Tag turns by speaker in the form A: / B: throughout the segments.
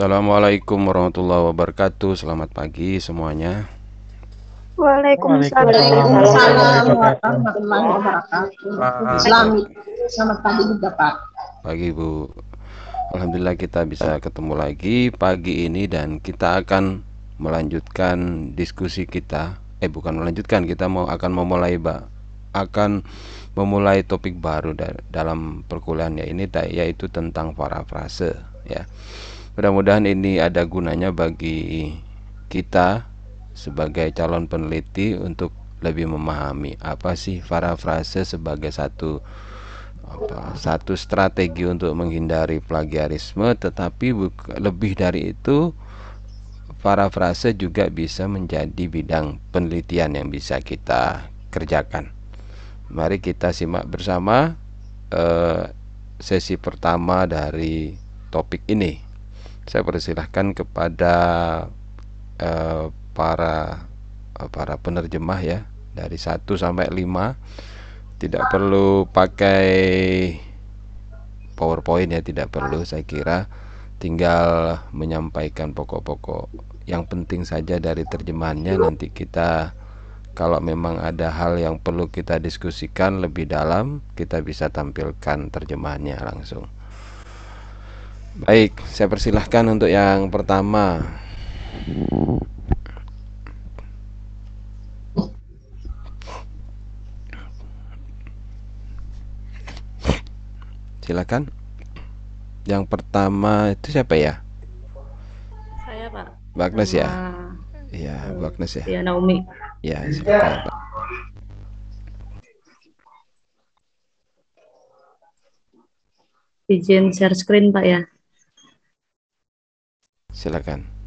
A: Assalamualaikum warahmatullahi wabarakatuh. Selamat pagi semuanya.
B: Waalaikumsalam warahmatullahi wabarakatuh. Selamat selamat pagi juga Pak.
A: Pagi Bu. Alhamdulillah kita bisa ketemu lagi pagi ini dan kita akan melanjutkan diskusi kita. Eh bukan melanjutkan, kita mau akan memulai Mbak. Akan memulai topik baru da dalam perkuliahan ya ini yaitu tentang parafrase ya. Mudah-mudahan ini ada gunanya bagi kita sebagai calon peneliti untuk lebih memahami apa sih parafrase sebagai satu apa satu strategi untuk menghindari plagiarisme. Tetapi lebih dari itu parafrase juga bisa menjadi bidang penelitian yang bisa kita kerjakan. Mari kita simak bersama eh, sesi pertama dari topik ini saya persilahkan kepada uh, para uh, para penerjemah ya dari 1 sampai 5 tidak perlu pakai PowerPoint ya tidak perlu saya kira. Tinggal menyampaikan pokok-pokok. Yang penting saja dari terjemahannya nanti kita kalau memang ada hal yang perlu kita diskusikan lebih dalam kita bisa tampilkan terjemahannya langsung Baik, saya persilahkan untuk yang pertama. Silakan. Yang pertama itu siapa ya?
B: Saya Pak.
A: Bagnes ya? Iya, Bagnes ya.
B: Iya Naomi.
A: Ya, silakan Pak.
B: Izin share screen Pak ya.
A: Silakan.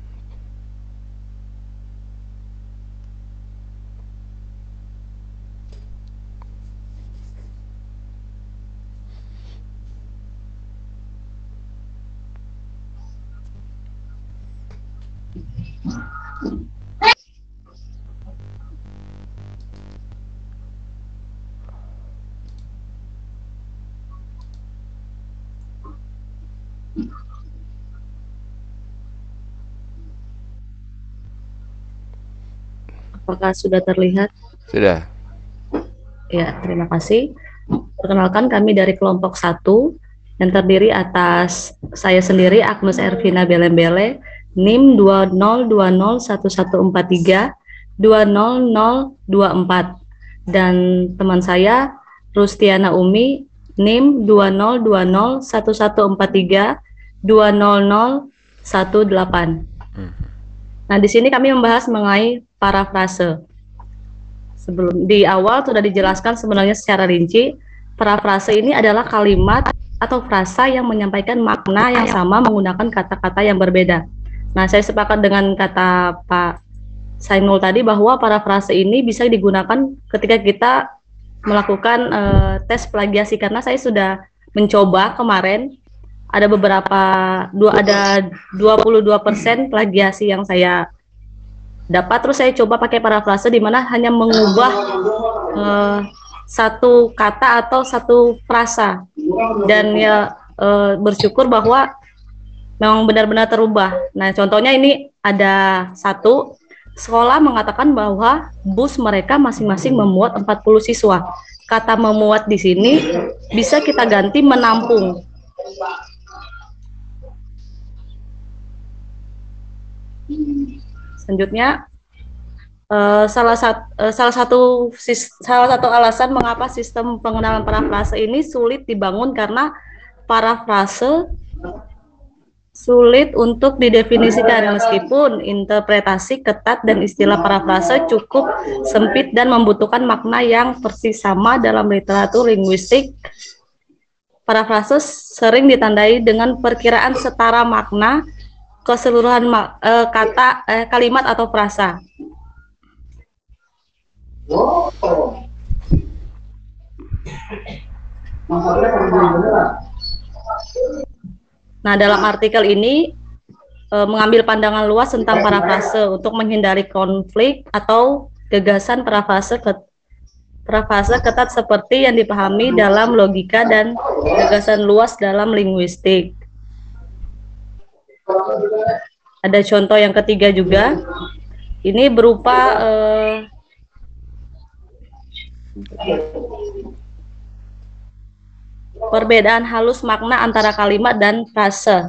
B: Apakah sudah terlihat?
A: Sudah.
B: Ya, terima kasih. Perkenalkan kami dari kelompok satu yang terdiri atas saya sendiri Agnes Ervina Belembele, NIM 20201143 20024 dan teman saya Rustiana Umi NIM 20201143 20018. Nah, di sini kami membahas mengenai parafrase. Sebelum di awal sudah dijelaskan sebenarnya secara rinci, parafrase ini adalah kalimat atau frasa yang menyampaikan makna yang sama menggunakan kata-kata yang berbeda. Nah, saya sepakat dengan kata Pak Sainul tadi bahwa parafrase ini bisa digunakan ketika kita melakukan uh, tes plagiasi karena saya sudah mencoba kemarin ada beberapa dua ada 22% plagiasi yang saya dapat terus saya coba pakai parafrase di mana hanya mengubah uh, satu kata atau satu frasa dan ya uh, bersyukur bahwa memang benar-benar terubah. Nah, contohnya ini ada satu sekolah mengatakan bahwa bus mereka masing-masing memuat 40 siswa. Kata memuat di sini bisa kita ganti menampung. Selanjutnya uh, salah satu uh, salah satu salah satu alasan mengapa sistem pengenalan parafrase ini sulit dibangun karena parafrase sulit untuk didefinisikan meskipun interpretasi ketat dan istilah parafrase cukup sempit dan membutuhkan makna yang persis sama dalam literatur linguistik. Parafrase sering ditandai dengan perkiraan setara makna keseluruhan uh, kata uh, kalimat atau frasa. Nah, dalam artikel ini uh, mengambil pandangan luas tentang parafrase untuk menghindari konflik atau gagasan parafrase ke parafrase ketat seperti yang dipahami dalam logika dan gagasan luas dalam linguistik. Ada contoh yang ketiga juga. Ini berupa uh, perbedaan halus makna antara kalimat dan frase.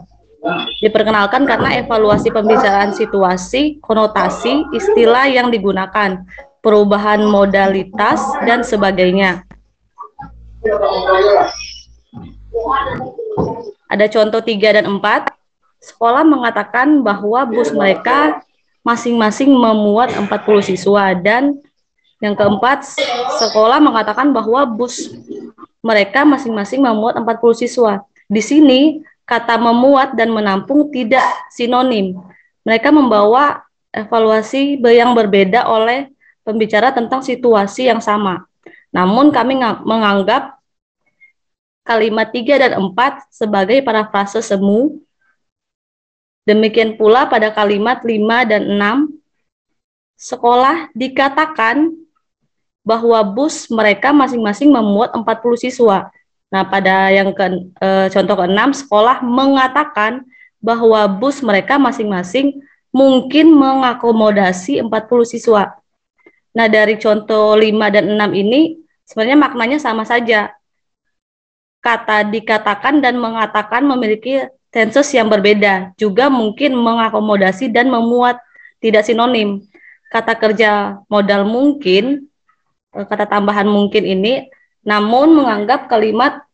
B: Diperkenalkan karena evaluasi pembicaraan situasi, konotasi, istilah yang digunakan, perubahan modalitas, dan sebagainya. Ada contoh 3 dan 4. Sekolah mengatakan bahwa bus mereka masing-masing memuat 40 siswa dan yang keempat, sekolah mengatakan bahwa bus mereka masing-masing memuat 40 siswa. Di sini kata memuat dan menampung tidak sinonim. Mereka membawa evaluasi yang berbeda oleh pembicara tentang situasi yang sama. Namun kami menganggap kalimat 3 dan 4 sebagai parafrase semu. Demikian pula pada kalimat 5 dan 6, sekolah dikatakan bahwa bus mereka masing-masing memuat 40 siswa. Nah, pada yang ke e, contoh ke-6 sekolah mengatakan bahwa bus mereka masing-masing mungkin mengakomodasi 40 siswa. Nah, dari contoh 5 dan 6 ini sebenarnya maknanya sama saja. Kata dikatakan dan mengatakan memiliki tenses yang berbeda, juga mungkin mengakomodasi dan memuat tidak sinonim. Kata kerja modal mungkin Eh, kata tambahan mungkin ini, namun menganggap kalimat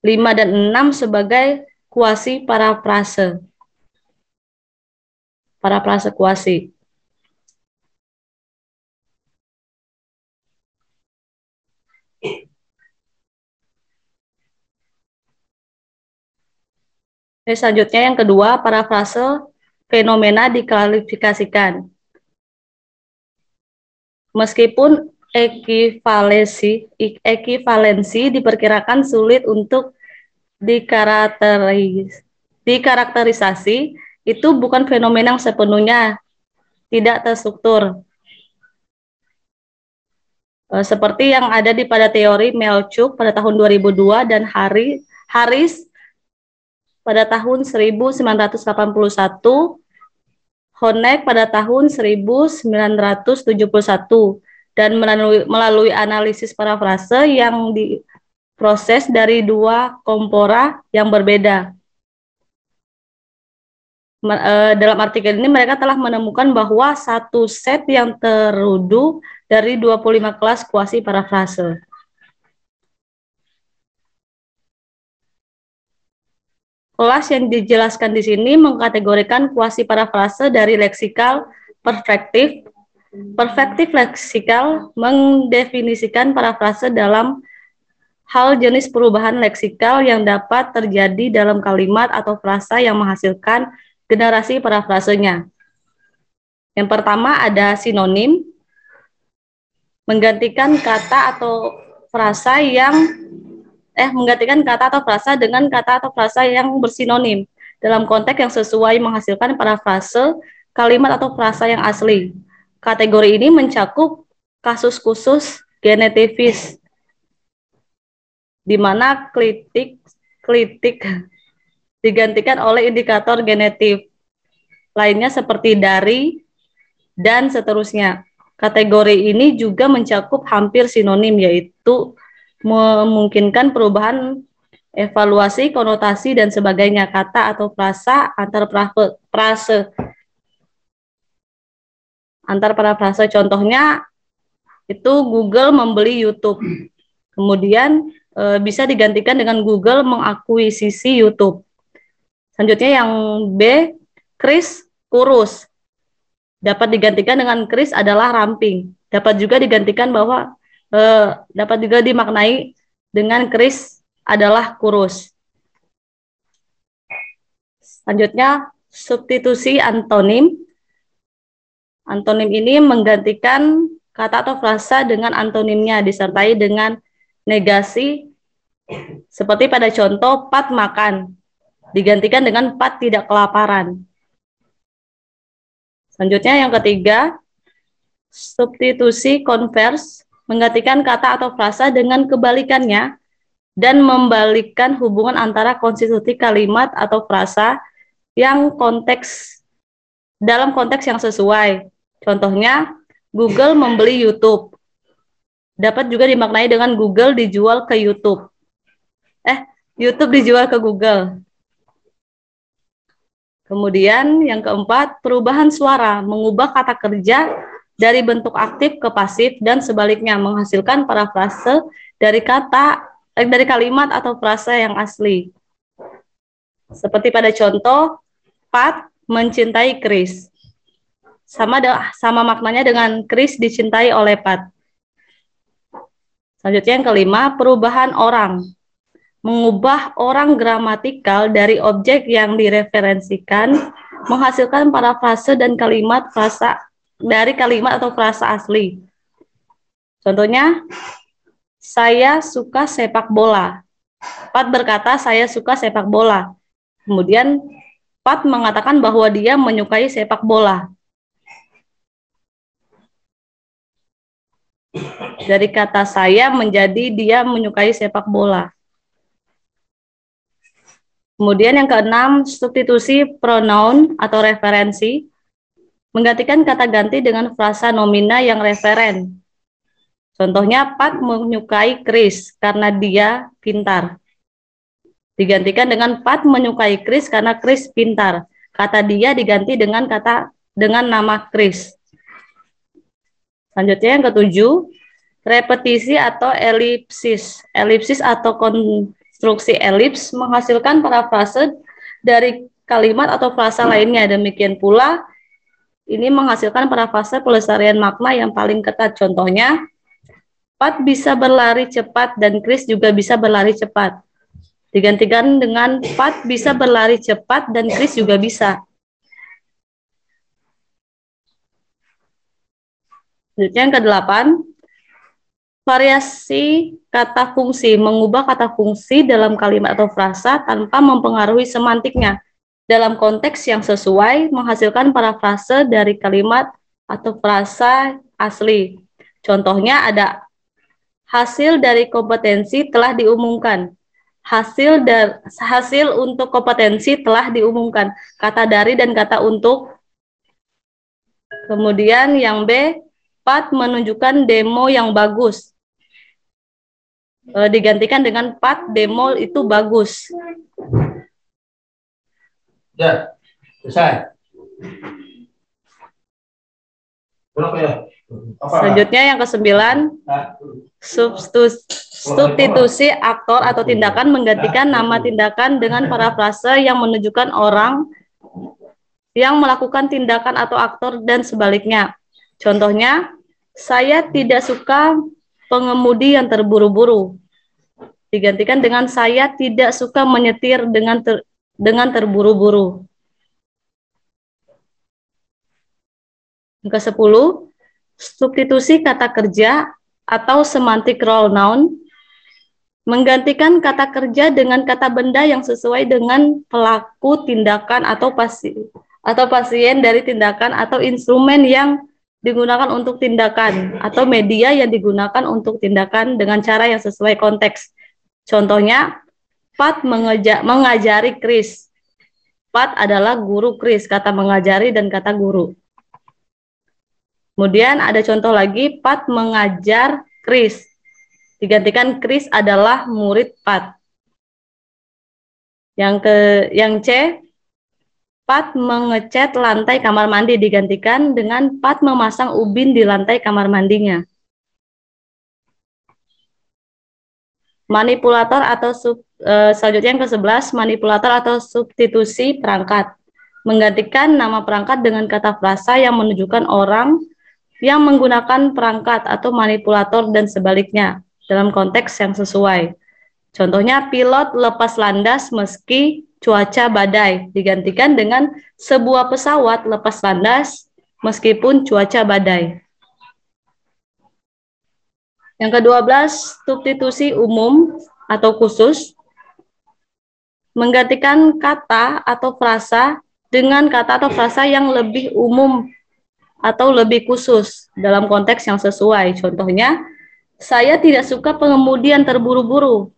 B: 5 dan 6 sebagai kuasi parafrase. Parafrase kuasi. Oke, selanjutnya yang kedua, parafrase fenomena diklarifikasikan. Meskipun ekivalensi ekivalensi diperkirakan sulit untuk dikarakteris, dikarakterisasi itu bukan fenomena yang sepenuhnya tidak terstruktur eh, seperti yang ada di pada teori Melchuk pada tahun 2002 dan Hari Haris pada tahun 1981 Honek pada tahun 1971 dan melalui, melalui analisis parafrase yang diproses dari dua kompora yang berbeda. Eh, dalam artikel ini mereka telah menemukan bahwa satu set yang terudu dari 25 kelas kuasi parafrase. Kelas yang dijelaskan di sini mengkategorikan kuasi parafrase dari leksikal, perspektif, Perspektif leksikal mendefinisikan parafrase dalam hal jenis perubahan leksikal yang dapat terjadi dalam kalimat atau frasa yang menghasilkan generasi parafrasenya. Yang pertama ada sinonim, menggantikan kata atau frasa yang eh menggantikan kata atau frasa dengan kata atau frasa yang bersinonim dalam konteks yang sesuai menghasilkan parafrase kalimat atau frasa yang asli. Kategori ini mencakup kasus khusus genetivis, di mana klitik klitik digantikan oleh indikator genetif lainnya seperti dari dan seterusnya. Kategori ini juga mencakup hampir sinonim yaitu memungkinkan perubahan evaluasi, konotasi dan sebagainya kata atau frasa antar frase antar para frasa contohnya itu Google membeli YouTube. Kemudian e, bisa digantikan dengan Google mengakuisisi YouTube. Selanjutnya yang B, Chris kurus. Dapat digantikan dengan Chris adalah ramping. Dapat juga digantikan bahwa e, dapat juga dimaknai dengan Chris adalah kurus. Selanjutnya substitusi antonim Antonim ini menggantikan kata atau frasa dengan antonimnya disertai dengan negasi seperti pada contoh pat makan digantikan dengan pat tidak kelaparan. Selanjutnya yang ketiga, substitusi konvers menggantikan kata atau frasa dengan kebalikannya dan membalikkan hubungan antara konstitusi kalimat atau frasa yang konteks dalam konteks yang sesuai. Contohnya, Google membeli YouTube. Dapat juga dimaknai dengan Google dijual ke YouTube. Eh, YouTube dijual ke Google. Kemudian yang keempat, perubahan suara, mengubah kata kerja dari bentuk aktif ke pasif dan sebaliknya menghasilkan parafrase dari kata eh, dari kalimat atau frasa yang asli. Seperti pada contoh, Pat mencintai Chris. Sama sama maknanya dengan Chris dicintai oleh Pat. Selanjutnya yang kelima, perubahan orang mengubah orang gramatikal dari objek yang direferensikan, menghasilkan parafrase dan kalimat frasa dari kalimat atau frasa asli. Contohnya, saya suka sepak bola. Pat berkata, saya suka sepak bola. Kemudian, Pat mengatakan bahwa dia menyukai sepak bola. Dari kata saya menjadi dia menyukai sepak bola. Kemudian yang keenam, substitusi pronoun atau referensi menggantikan kata ganti dengan frasa nomina yang referen. Contohnya, Pat menyukai Chris karena dia pintar. Digantikan dengan Pat menyukai Chris karena Chris pintar. Kata dia diganti dengan kata dengan nama Chris. Selanjutnya yang ketujuh, repetisi atau elipsis. Elipsis atau konstruksi elips menghasilkan parafrase dari kalimat atau frasa lainnya. Demikian pula ini menghasilkan parafrase pelestarian makna yang paling ketat. Contohnya, Pat bisa berlari cepat dan Chris juga bisa berlari cepat. Digantikan dengan Pat bisa berlari cepat dan Chris juga bisa. Selanjutnya yang kedelapan, Variasi kata fungsi, mengubah kata fungsi dalam kalimat atau frasa tanpa mempengaruhi semantiknya. Dalam konteks yang sesuai, menghasilkan parafrase dari kalimat atau frasa asli. Contohnya ada hasil dari kompetensi telah diumumkan. Hasil dar, hasil untuk kompetensi telah diumumkan. Kata dari dan kata untuk. Kemudian yang B, Pat menunjukkan demo yang bagus e, digantikan dengan pat demol itu bagus.
C: Ya, selesai.
B: ya? Selanjutnya yang kesembilan, substitusi aktor atau tindakan menggantikan nama tindakan dengan parafrase yang menunjukkan orang yang melakukan tindakan atau aktor dan sebaliknya. Contohnya, saya tidak suka pengemudi yang terburu-buru. Digantikan dengan saya tidak suka menyetir dengan ter, dengan terburu-buru. Yang ke-10, substitusi kata kerja atau semantic role noun menggantikan kata kerja dengan kata benda yang sesuai dengan pelaku tindakan atau pasien atau pasien dari tindakan atau instrumen yang digunakan untuk tindakan atau media yang digunakan untuk tindakan dengan cara yang sesuai konteks. Contohnya, Pat mengeja, mengajari Chris. Pat adalah guru Chris, kata mengajari dan kata guru. Kemudian ada contoh lagi, Pat mengajar Chris. Digantikan Chris adalah murid Pat. Yang ke yang C, Pat mengecat lantai kamar mandi digantikan dengan Pat memasang ubin di lantai kamar mandinya. Manipulator atau sub, e, selanjutnya yang ke-11, manipulator atau substitusi perangkat. Menggantikan nama perangkat dengan kata frasa yang menunjukkan orang yang menggunakan perangkat atau manipulator dan sebaliknya dalam konteks yang sesuai. Contohnya pilot lepas landas meski cuaca badai digantikan dengan sebuah pesawat lepas landas meskipun cuaca badai. Yang kedua belas, substitusi umum atau khusus menggantikan kata atau frasa dengan kata atau frasa yang lebih umum atau lebih khusus dalam konteks yang sesuai. Contohnya, saya tidak suka pengemudian terburu-buru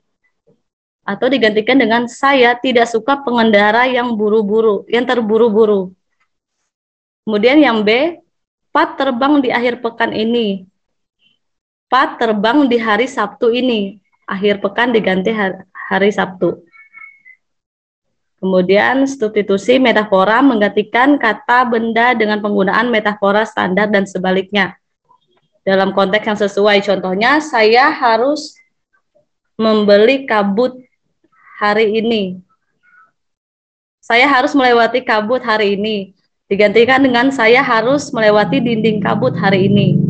B: atau digantikan dengan saya tidak suka pengendara yang buru-buru, yang terburu-buru. Kemudian yang B, Pat terbang di akhir pekan ini. Pat terbang di hari Sabtu ini. Akhir pekan diganti hari, hari Sabtu. Kemudian substitusi metafora menggantikan kata benda dengan penggunaan metafora standar dan sebaliknya. Dalam konteks yang sesuai, contohnya saya harus membeli kabut hari ini. Saya harus melewati kabut hari ini. Digantikan dengan saya harus melewati dinding kabut hari ini.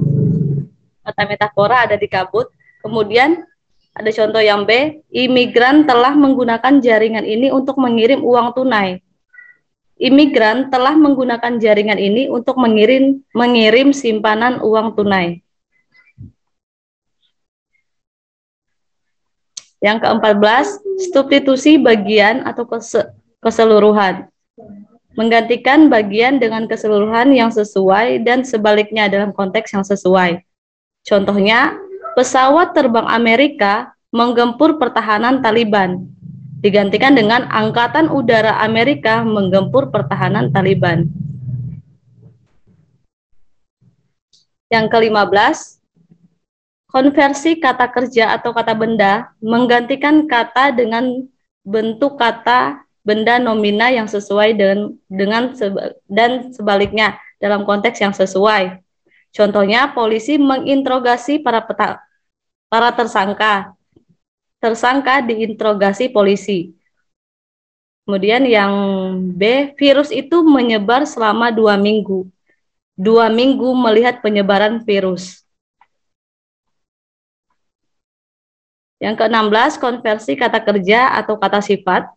B: Kata metafora ada di kabut. Kemudian ada contoh yang B, imigran telah menggunakan jaringan ini untuk mengirim uang tunai. Imigran telah menggunakan jaringan ini untuk mengirim mengirim simpanan uang tunai. Yang ke-14, substitusi bagian atau keseluruhan. Menggantikan bagian dengan keseluruhan yang sesuai dan sebaliknya dalam konteks yang sesuai. Contohnya, pesawat terbang Amerika menggempur pertahanan Taliban, digantikan dengan Angkatan Udara Amerika menggempur pertahanan Taliban. Yang ke-15, konversi kata kerja atau kata benda menggantikan kata dengan bentuk kata benda nomina yang sesuai dengan, dengan dan sebaliknya dalam konteks yang sesuai. Contohnya, polisi menginterogasi para peta, para tersangka. Tersangka diinterogasi polisi. Kemudian yang B, virus itu menyebar selama dua minggu. Dua minggu melihat penyebaran virus. Yang ke-16, konversi kata kerja atau kata sifat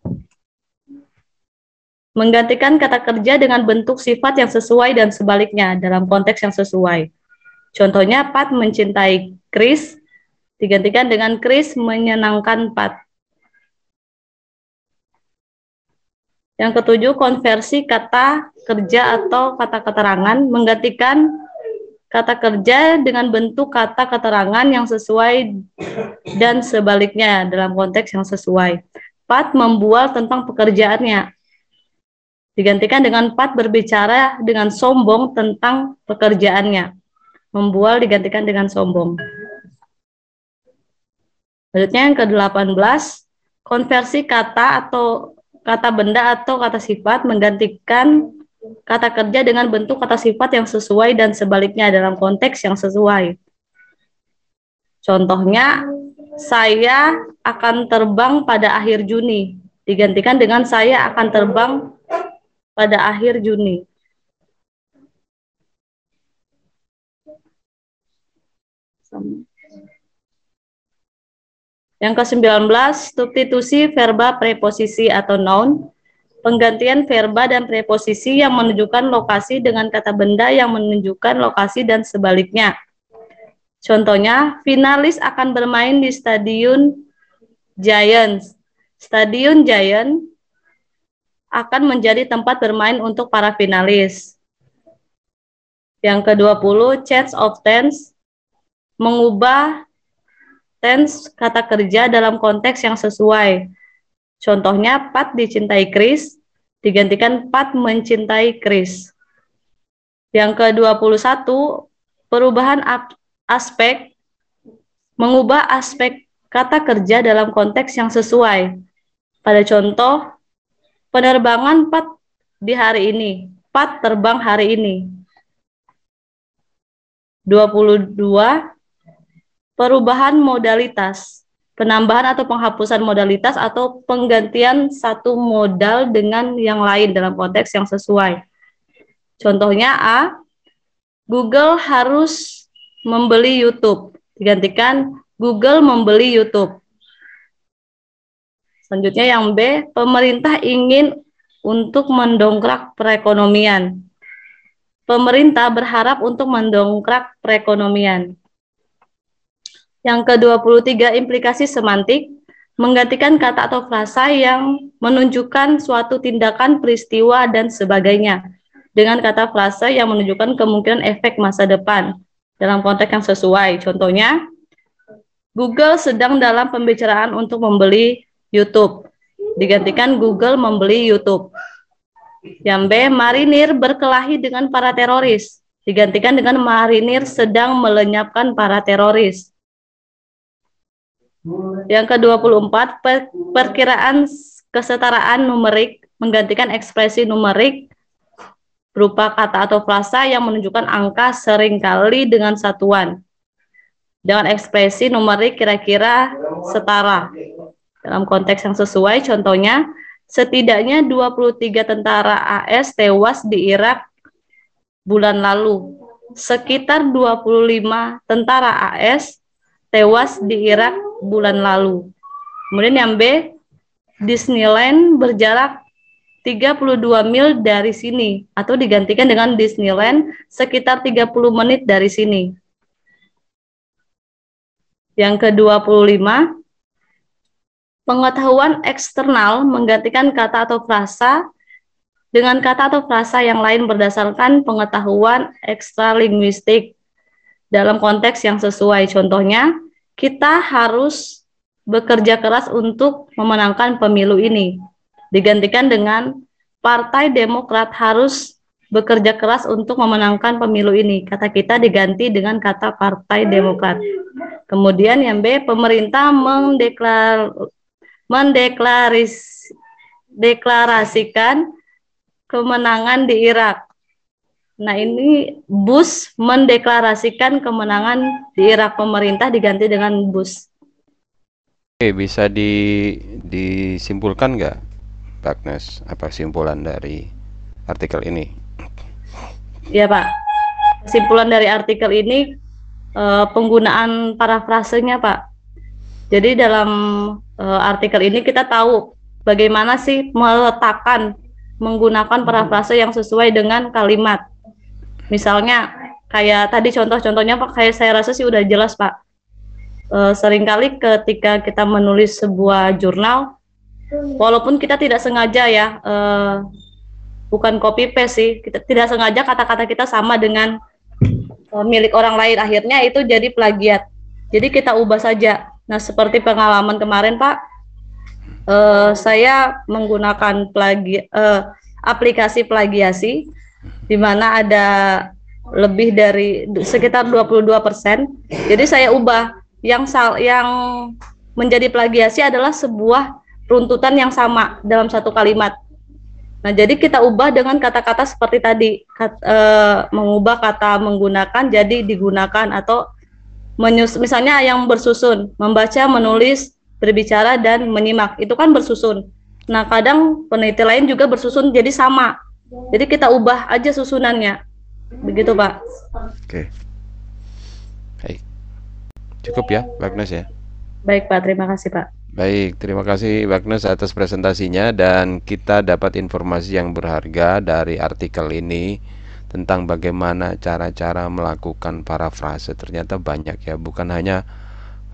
B: menggantikan kata kerja dengan bentuk sifat yang sesuai dan sebaliknya dalam konteks yang sesuai. Contohnya, Pat mencintai Chris digantikan dengan Chris menyenangkan Pat. Yang ketujuh, konversi kata kerja atau kata keterangan menggantikan kata kerja dengan bentuk kata keterangan yang sesuai dan sebaliknya dalam konteks yang sesuai. Pat membual tentang pekerjaannya digantikan dengan Pat berbicara dengan sombong tentang pekerjaannya. Membual digantikan dengan sombong. Selanjutnya yang ke-18, konversi kata atau kata benda atau kata sifat menggantikan kata kerja dengan bentuk kata sifat yang sesuai dan sebaliknya dalam konteks yang sesuai. Contohnya, saya akan terbang pada akhir Juni, digantikan dengan saya akan terbang pada akhir Juni. Yang ke-19, substitusi verba preposisi atau noun, penggantian verba dan preposisi yang menunjukkan lokasi dengan kata benda yang menunjukkan lokasi dan sebaliknya. Contohnya, finalis akan bermain di Stadion Giants. Stadion Giants akan menjadi tempat bermain untuk para finalis. Yang ke-20, change of tense, mengubah tense kata kerja dalam konteks yang sesuai. Contohnya, Pat dicintai Chris, digantikan Pat mencintai Chris. Yang ke-21, perubahan aspek, mengubah aspek kata kerja dalam konteks yang sesuai. Pada contoh, penerbangan Pat di hari ini. Pat terbang hari ini. 22 perubahan modalitas. Penambahan atau penghapusan modalitas atau penggantian satu modal dengan yang lain dalam konteks yang sesuai. Contohnya A, Google harus membeli YouTube. Digantikan Google membeli YouTube. Selanjutnya yang B, pemerintah ingin untuk mendongkrak perekonomian. Pemerintah berharap untuk mendongkrak perekonomian. Yang ke-23 implikasi semantik menggantikan kata atau frasa yang menunjukkan suatu tindakan, peristiwa dan sebagainya dengan kata frasa yang menunjukkan kemungkinan efek masa depan dalam konteks yang sesuai. Contohnya, Google sedang dalam pembicaraan untuk membeli YouTube. Digantikan Google membeli YouTube. Yang B, marinir berkelahi dengan para teroris. Digantikan dengan marinir sedang melenyapkan para teroris. Yang ke-24, per perkiraan kesetaraan numerik menggantikan ekspresi numerik berupa kata atau frasa yang menunjukkan angka sering kali dengan satuan. Dengan ekspresi numerik kira-kira setara. Dalam konteks yang sesuai, contohnya, setidaknya 23 tentara AS tewas di Irak bulan lalu. Sekitar 25 tentara AS tewas di Irak bulan lalu. Kemudian yang B, Disneyland berjarak 32 mil dari sini atau digantikan dengan Disneyland sekitar 30 menit dari sini. Yang ke-25, pengetahuan eksternal menggantikan kata atau frasa dengan kata atau frasa yang lain berdasarkan pengetahuan ekstralinguistik dalam konteks yang sesuai. Contohnya, kita harus bekerja keras untuk memenangkan pemilu ini. Digantikan dengan Partai Demokrat harus bekerja keras untuk memenangkan pemilu ini. Kata kita diganti dengan kata Partai Demokrat. Kemudian yang B, pemerintah mendeklar, mendeklaris, deklarasikan kemenangan di Irak. Nah ini Bush mendeklarasikan kemenangan di Irak pemerintah diganti dengan Bush.
A: Oke, bisa di, disimpulkan nggak, Agnes, apa simpulan dari artikel ini?
B: Ya Pak, kesimpulan dari artikel ini uh, penggunaan parafrasenya Pak. Jadi dalam uh, artikel ini kita tahu bagaimana sih meletakkan menggunakan parafrase yang sesuai dengan kalimat. Misalnya kayak tadi contoh-contohnya Pak, kayak saya rasa sih udah jelas Pak. Uh, sering kali ketika kita menulis sebuah jurnal, walaupun kita tidak sengaja ya, uh, bukan copy paste sih, kita tidak sengaja kata-kata kita sama dengan Eh, milik orang lain akhirnya itu jadi plagiat jadi kita ubah saja nah seperti pengalaman kemarin pak uh, saya menggunakan plagi uh, aplikasi plagiasi di mana ada lebih dari sekitar 22 persen. Jadi saya ubah. Yang sal yang menjadi plagiasi adalah sebuah runtutan yang sama dalam satu kalimat. Nah, jadi kita ubah dengan kata-kata seperti tadi, kat, e, mengubah kata menggunakan jadi digunakan atau menyus misalnya yang bersusun, membaca, menulis, berbicara dan menyimak. Itu kan bersusun. Nah, kadang peneliti lain juga bersusun jadi sama. Jadi kita ubah aja susunannya. Begitu, Pak.
A: Oke. Baik. Cukup ya, Agnes ya.
B: Baik, Pak. Terima kasih, Pak.
A: Baik, terima kasih Agnes atas presentasinya dan kita dapat informasi yang berharga dari artikel ini tentang bagaimana cara-cara melakukan parafrase. Ternyata banyak ya, bukan hanya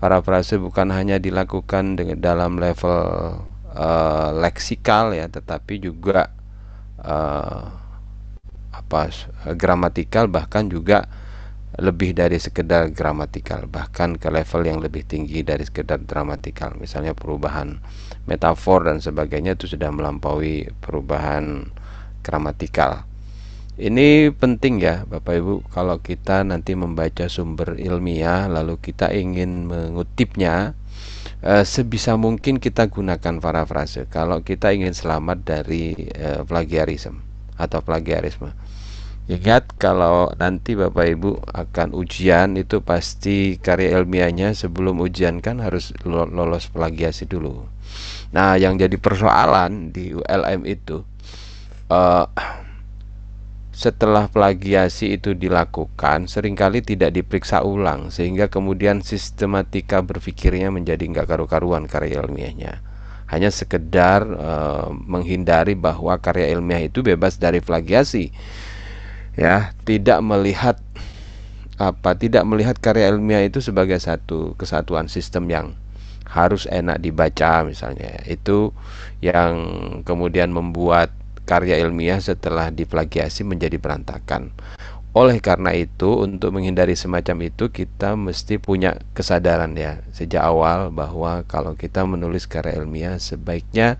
A: parafrase bukan hanya dilakukan dengan dalam level uh, leksikal ya, tetapi juga uh, apa gramatikal bahkan juga lebih dari sekedar gramatikal bahkan ke level yang lebih tinggi dari sekedar gramatikal misalnya perubahan metafor dan sebagainya itu sudah melampaui perubahan gramatikal ini penting ya Bapak Ibu kalau kita nanti membaca sumber ilmiah lalu kita ingin mengutipnya eh, sebisa mungkin kita gunakan parafrase kalau kita ingin selamat dari eh, plagiarisme atau plagiarisme Ingat kalau nanti Bapak Ibu akan ujian itu pasti karya ilmiahnya sebelum ujian kan harus lolos plagiasi dulu. Nah, yang jadi persoalan di ULM itu uh, setelah plagiasi itu dilakukan sering kali tidak diperiksa ulang sehingga kemudian sistematika berpikirnya menjadi nggak karu-karuan karya ilmiahnya. Hanya sekedar uh, menghindari bahwa karya ilmiah itu bebas dari plagiasi. Ya tidak melihat apa tidak melihat karya ilmiah itu sebagai satu kesatuan sistem yang harus enak dibaca misalnya. Itu yang kemudian membuat karya ilmiah setelah diplagiasi menjadi berantakan oleh karena itu, untuk menghindari semacam itu, kita mesti punya kesadaran ya sejak awal bahwa kalau kita menulis karya ilmiah, sebaiknya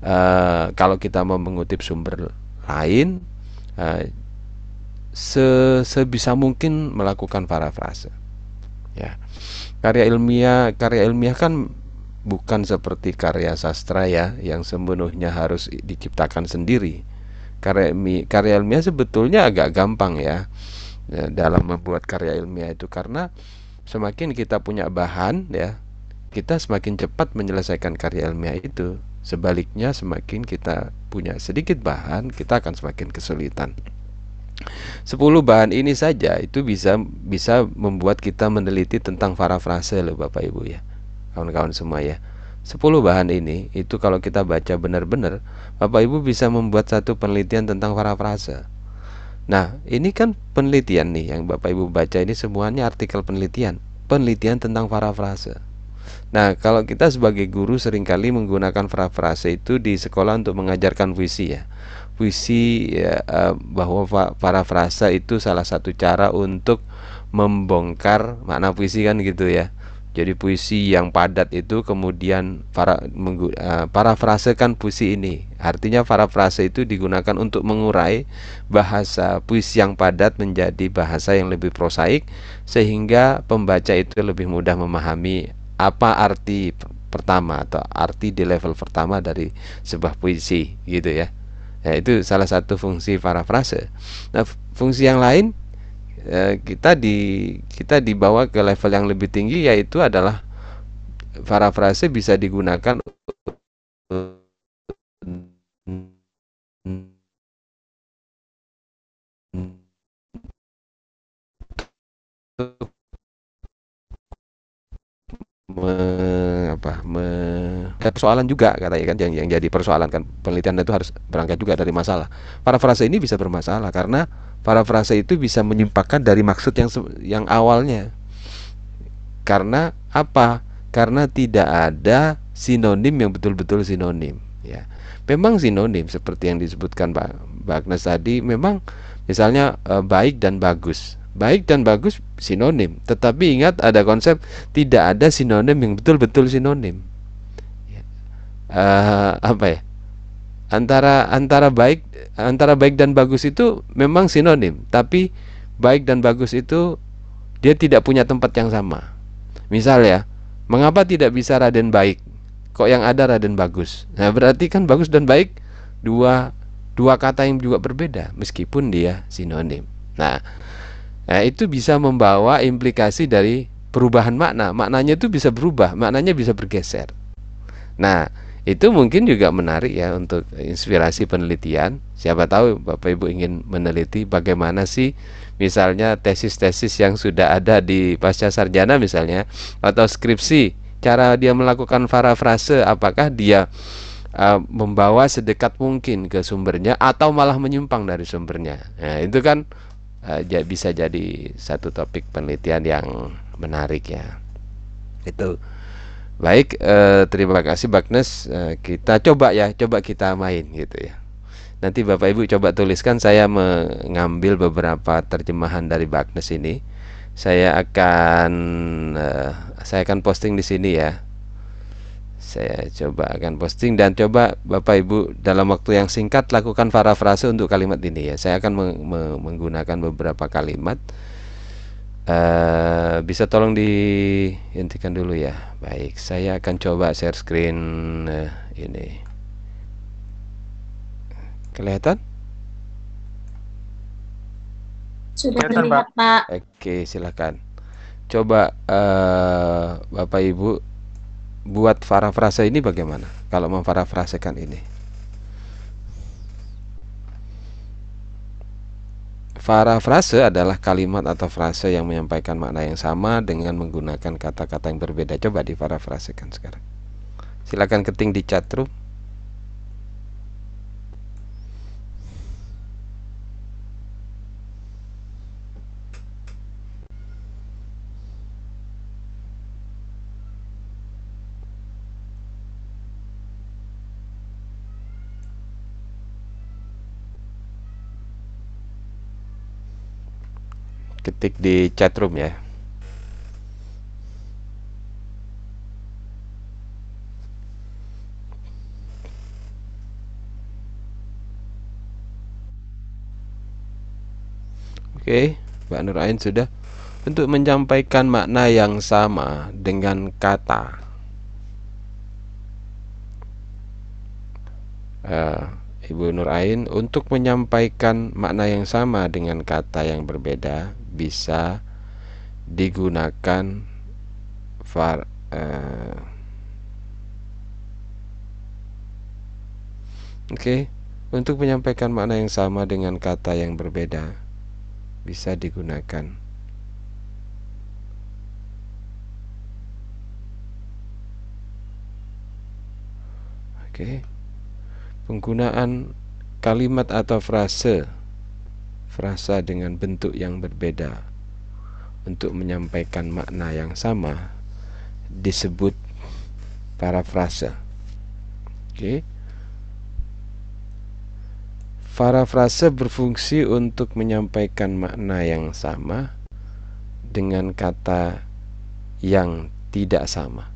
A: uh, kalau kita mau mengutip sumber lain, uh, se sebisa mungkin melakukan parafrase. Ya, karya ilmiah, karya ilmiah kan bukan seperti karya sastra ya, yang sepenuhnya harus diciptakan sendiri. Karya ilmiah, karya ilmiah sebetulnya agak gampang ya, ya dalam membuat karya ilmiah itu. Karena semakin kita punya bahan ya kita semakin cepat menyelesaikan karya ilmiah itu. Sebaliknya semakin kita punya sedikit bahan kita akan semakin kesulitan. 10 bahan ini saja itu bisa bisa membuat kita meneliti tentang parafrase loh Bapak Ibu ya kawan-kawan semua ya. 10 bahan ini itu kalau kita baca benar-benar Bapak Ibu bisa membuat satu penelitian tentang parafrase. Nah ini kan penelitian nih yang Bapak Ibu baca ini semuanya artikel penelitian Penelitian tentang parafrase. Nah kalau kita sebagai guru sering kali menggunakan parafrase itu di sekolah untuk mengajarkan puisi ya. Puisi ya, eh, bahwa parafrase itu salah satu cara untuk membongkar makna puisi kan gitu ya jadi puisi yang padat itu kemudian para menggu, uh, parafrasekan puisi ini. Artinya parafrase itu digunakan untuk mengurai bahasa puisi yang padat menjadi bahasa yang lebih prosaik sehingga pembaca itu lebih mudah memahami apa arti pertama atau arti di level pertama dari sebuah puisi gitu ya. Ya itu salah satu fungsi parafrase. Nah, fungsi yang lain Eh, kita di kita dibawa ke level yang lebih tinggi yaitu adalah parafrase bisa digunakan me, apa me, persoalan juga katanya kan yang yang jadi persoalan kan penelitian itu harus berangkat juga dari masalah. Parafrase ini bisa bermasalah karena parafrase itu bisa menyimpangkan dari maksud yang yang awalnya. Karena apa? Karena tidak ada sinonim yang betul-betul sinonim ya. Memang sinonim seperti yang disebutkan Pak Agnes tadi memang misalnya e, baik dan bagus. Baik dan bagus sinonim, tetapi ingat ada konsep tidak ada sinonim yang betul-betul sinonim. Ya. E, apa ya? Antara antara baik antara baik dan bagus itu memang sinonim, tapi baik dan bagus itu dia tidak punya tempat yang sama. Misal ya, mengapa tidak bisa Raden baik? Kok yang ada Raden bagus? Nah, berarti kan bagus dan baik dua dua kata yang juga berbeda meskipun dia sinonim. Nah, nah itu bisa membawa implikasi dari perubahan makna. Maknanya itu bisa berubah, maknanya bisa bergeser. Nah, itu mungkin juga menarik ya untuk inspirasi penelitian. Siapa tahu Bapak Ibu ingin meneliti bagaimana sih misalnya tesis-tesis yang sudah ada di pasca sarjana misalnya atau skripsi, cara dia melakukan parafrase apakah dia uh, membawa sedekat mungkin ke sumbernya atau malah menyimpang dari sumbernya. Nah, itu kan uh, bisa jadi satu topik penelitian yang menarik ya. Itu Baik, eh, terima kasih Bagnes. Eh, kita coba ya, coba kita main gitu ya. Nanti Bapak Ibu coba tuliskan saya mengambil beberapa terjemahan dari Bagnes ini. Saya akan eh, saya akan posting di sini ya. Saya coba akan posting dan coba Bapak Ibu dalam waktu yang singkat lakukan parafrase untuk kalimat ini ya. Saya akan menggunakan beberapa kalimat Uh, bisa tolong dihentikan dulu ya. Baik, saya akan coba share screen uh, ini. Kelihatan?
B: Sudah terlihat, Pak.
A: Oke, silakan. Coba uh, Bapak Ibu buat parafrase ini bagaimana? Kalau memparafrasekan ini. Parafrase adalah kalimat atau frase yang menyampaikan makna yang sama dengan menggunakan kata-kata yang berbeda. Coba diparafrasekan sekarang. Silakan keting di chat ketik di chat room ya. Oke, Mbak Nur Ain sudah. Untuk menyampaikan makna yang sama dengan kata. Uh, Ibu Nur Ain untuk menyampaikan makna yang sama dengan kata yang berbeda bisa digunakan var uh, Oke, okay. untuk menyampaikan makna yang sama dengan kata yang berbeda bisa digunakan Oke. Penggunaan kalimat atau frase frasa dengan bentuk yang berbeda untuk menyampaikan makna yang sama disebut parafrase. Oke. Parafrase berfungsi untuk menyampaikan makna yang sama dengan kata yang tidak sama.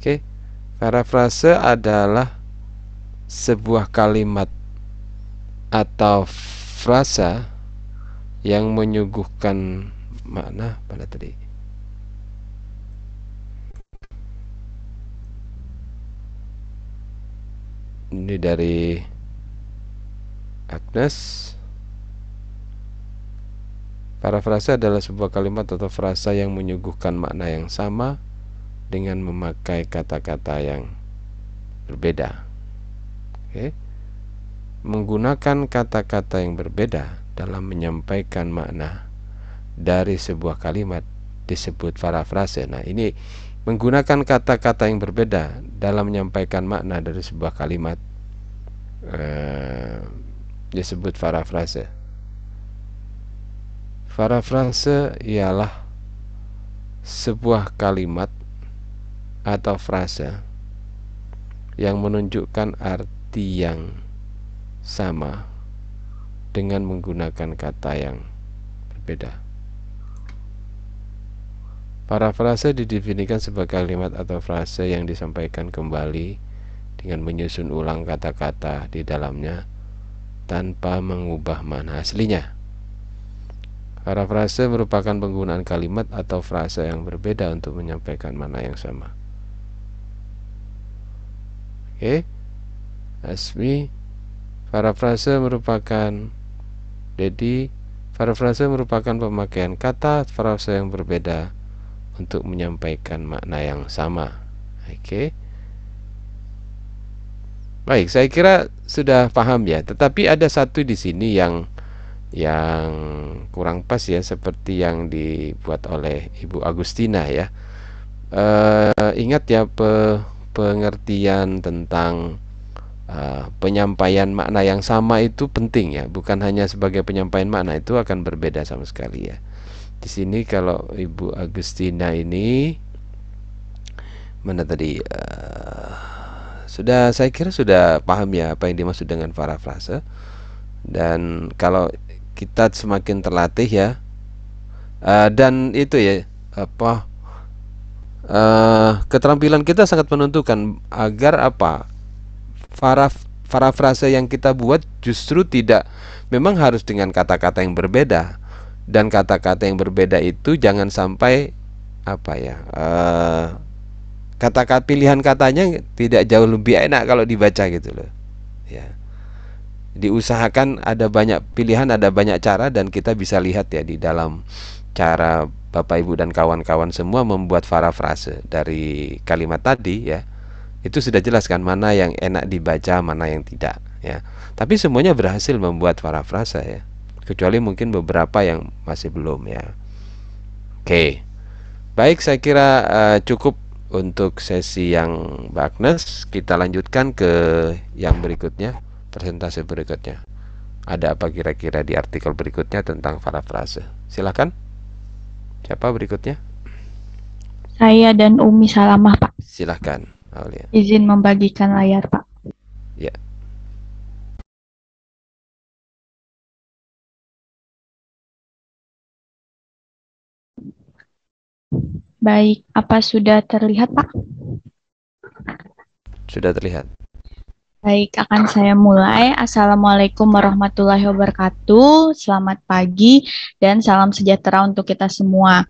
A: Oke. Parafrase adalah sebuah kalimat atau frasa yang menyuguhkan makna pada tadi. Ini dari Agnes. Parafrase adalah sebuah kalimat atau frasa yang menyuguhkan makna yang sama dengan memakai kata-kata yang berbeda. Oke. Menggunakan kata-kata yang berbeda dalam menyampaikan makna dari sebuah kalimat disebut parafrase. Nah, ini menggunakan kata-kata yang berbeda dalam menyampaikan makna dari sebuah kalimat eh, disebut parafrase. Parafrase ialah sebuah kalimat atau frasa yang menunjukkan arti yang sama dengan menggunakan kata yang berbeda. Parafrase didefinisikan sebagai kalimat atau frase yang disampaikan kembali dengan menyusun ulang kata-kata di dalamnya tanpa mengubah mana aslinya. Parafrase merupakan penggunaan kalimat atau frase yang berbeda untuk menyampaikan mana yang sama. Oke. Asmi parafrase merupakan jadi parafrase merupakan pemakaian kata frase yang berbeda untuk menyampaikan makna yang sama. Oke. Baik, saya kira sudah paham ya. Tetapi ada satu di sini yang yang kurang pas ya seperti yang dibuat oleh Ibu Agustina ya. Uh, ingat ya pe, pengertian tentang uh, penyampaian makna yang sama itu penting ya, bukan hanya sebagai penyampaian makna itu akan berbeda sama sekali ya. Di sini kalau Ibu Agustina ini mana tadi uh, sudah saya kira sudah paham ya apa yang dimaksud dengan parafrase dan kalau kita semakin terlatih ya uh, dan itu ya apa uh, keterampilan kita sangat menentukan agar apa? Para parafrase yang kita buat justru tidak memang harus dengan kata-kata yang berbeda. Dan kata-kata yang berbeda itu jangan sampai apa ya uh, kata-kata pilihan katanya tidak jauh lebih enak kalau dibaca gitu loh. Ya. Diusahakan ada banyak pilihan ada banyak cara dan kita bisa lihat ya di dalam cara Bapak Ibu dan kawan-kawan semua membuat parafrase dari kalimat tadi ya. Itu sudah jelaskan mana yang enak dibaca, mana yang tidak ya. Tapi semuanya berhasil membuat parafrase ya. Kecuali mungkin beberapa yang masih belum ya. Oke. Baik, saya kira uh, cukup untuk sesi yang Agnes. Kita lanjutkan ke yang berikutnya, presentasi berikutnya. Ada apa kira-kira di artikel berikutnya tentang parafrase? Silakan. Siapa berikutnya?
D: Saya dan Umi Salamah, Pak.
A: Silahkan, Aulia.
D: Izin membagikan layar, Pak.
A: Ya.
D: Baik, apa sudah terlihat, Pak?
A: Sudah terlihat.
D: Baik, akan saya mulai. Assalamualaikum warahmatullahi wabarakatuh. Selamat pagi dan salam sejahtera untuk kita semua.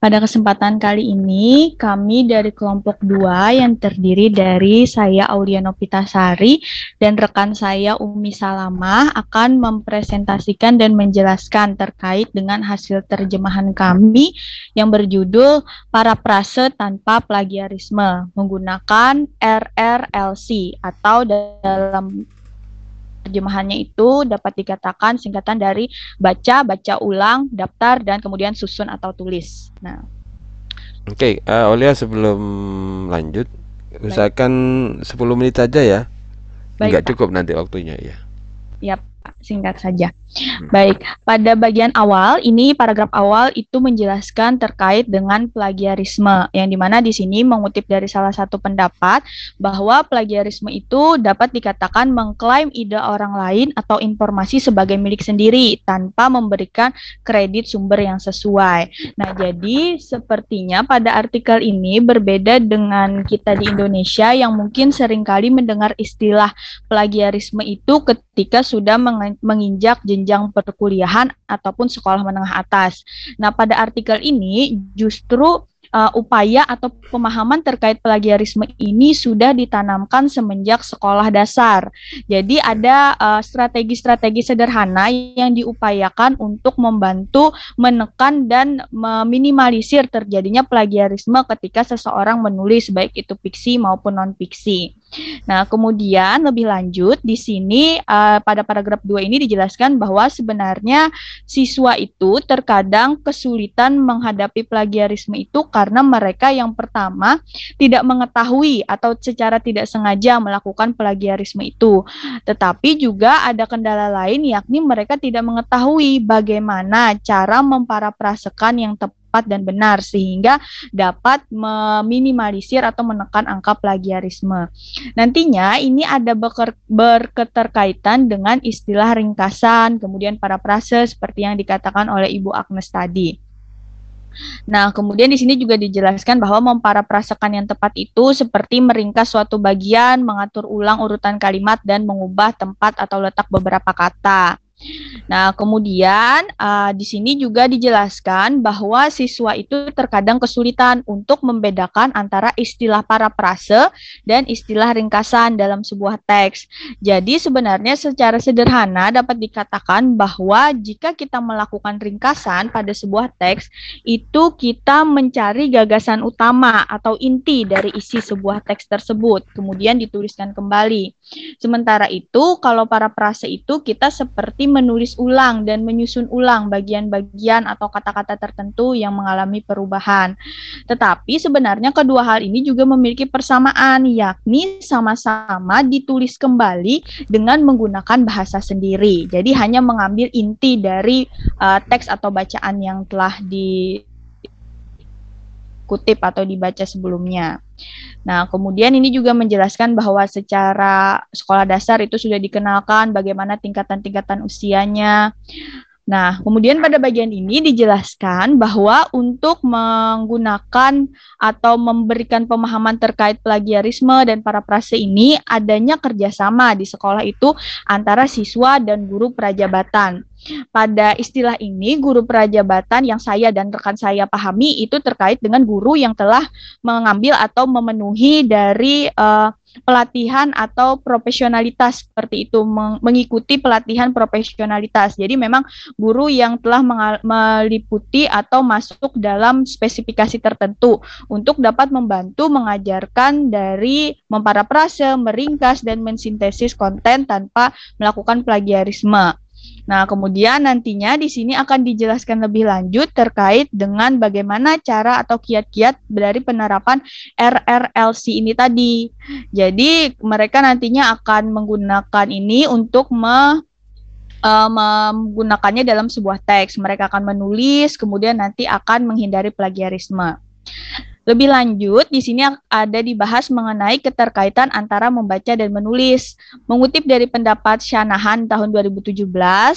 D: Pada kesempatan kali ini, kami dari kelompok 2 yang terdiri dari saya Auliano Pitasari dan rekan saya Umi Salamah akan mempresentasikan dan menjelaskan terkait dengan hasil terjemahan kami yang berjudul Para Prase Tanpa Plagiarisme menggunakan RRLC atau dalam terjemahannya itu dapat dikatakan singkatan dari baca, baca ulang, daftar, dan kemudian susun atau tulis. Nah,
A: Oke, eh, Aulia sebelum lanjut, usahakan 10 menit saja ya.
D: Baik,
A: Enggak
D: Pak.
A: cukup nanti waktunya ya.
D: Ya, Pak, singkat saja. Baik, pada bagian awal ini paragraf awal itu menjelaskan terkait dengan plagiarisme yang di mana di sini mengutip dari salah satu pendapat bahwa plagiarisme itu dapat dikatakan mengklaim ide orang lain atau informasi sebagai milik sendiri tanpa memberikan kredit sumber yang sesuai. Nah, jadi sepertinya pada artikel ini berbeda dengan kita di Indonesia yang mungkin sering kali mendengar istilah plagiarisme itu ketika sudah menge- menginjak jenjang perkuliahan ataupun sekolah menengah atas. Nah, pada artikel ini justru uh, upaya atau pemahaman terkait plagiarisme ini sudah ditanamkan semenjak sekolah dasar. Jadi ada uh, strategi-strategi sederhana yang diupayakan untuk membantu menekan dan meminimalisir terjadinya plagiarisme ketika seseorang menulis baik itu fiksi maupun non fiksi. Nah, kemudian lebih lanjut di sini uh, pada paragraf 2 ini dijelaskan bahwa sebenarnya siswa itu terkadang kesulitan menghadapi plagiarisme itu karena mereka yang pertama tidak mengetahui atau secara tidak sengaja melakukan plagiarisme itu. Tetapi juga ada kendala lain yakni mereka tidak mengetahui bagaimana cara memparafrasekan yang tepat dan benar sehingga dapat meminimalisir atau menekan angka plagiarisme. Nantinya ini ada beker, berketerkaitan dengan istilah ringkasan, kemudian parafrase seperti yang dikatakan oleh Ibu Agnes tadi. Nah, kemudian di sini juga dijelaskan bahwa memparafrasekan yang tepat itu seperti meringkas suatu bagian, mengatur ulang urutan kalimat dan mengubah tempat atau letak beberapa kata. Nah, kemudian uh, di sini juga dijelaskan bahwa siswa itu terkadang kesulitan untuk membedakan antara istilah parafrase dan istilah ringkasan dalam sebuah teks. Jadi sebenarnya secara sederhana dapat dikatakan bahwa jika kita melakukan ringkasan pada sebuah teks, itu kita mencari gagasan utama atau inti dari isi sebuah teks tersebut, kemudian dituliskan kembali. Sementara itu, kalau parafrase itu kita seperti menulis ulang dan menyusun ulang bagian-bagian atau kata-kata tertentu yang mengalami perubahan. Tetapi sebenarnya kedua hal ini juga memiliki persamaan, yakni sama-sama ditulis kembali dengan menggunakan bahasa sendiri. Jadi hanya mengambil inti dari uh, teks atau bacaan yang telah di kutip atau dibaca sebelumnya. Nah, kemudian ini juga menjelaskan bahwa secara sekolah dasar itu sudah dikenalkan bagaimana tingkatan-tingkatan usianya. Nah, kemudian pada bagian ini dijelaskan bahwa untuk menggunakan atau memberikan pemahaman terkait plagiarisme dan parafrase ini adanya kerjasama di sekolah itu antara siswa dan guru prajabatan. Pada istilah ini, guru prajabatan yang saya dan rekan saya pahami itu terkait dengan guru yang telah mengambil atau memenuhi dari uh, pelatihan atau profesionalitas seperti itu mengikuti pelatihan profesionalitas. Jadi memang guru yang telah meliputi atau masuk dalam spesifikasi tertentu untuk dapat membantu mengajarkan dari memparafrase, meringkas dan mensintesis konten tanpa melakukan plagiarisme. Nah, kemudian nantinya di sini akan dijelaskan lebih lanjut terkait dengan bagaimana cara atau kiat-kiat dari penerapan RRLC ini tadi. Jadi, mereka nantinya akan menggunakan ini untuk me uh, menggunakannya dalam sebuah teks. Mereka akan menulis, kemudian nanti akan menghindari plagiarisme. Lebih lanjut, di sini ada dibahas mengenai keterkaitan antara membaca dan menulis. Mengutip dari pendapat Shanahan tahun 2017,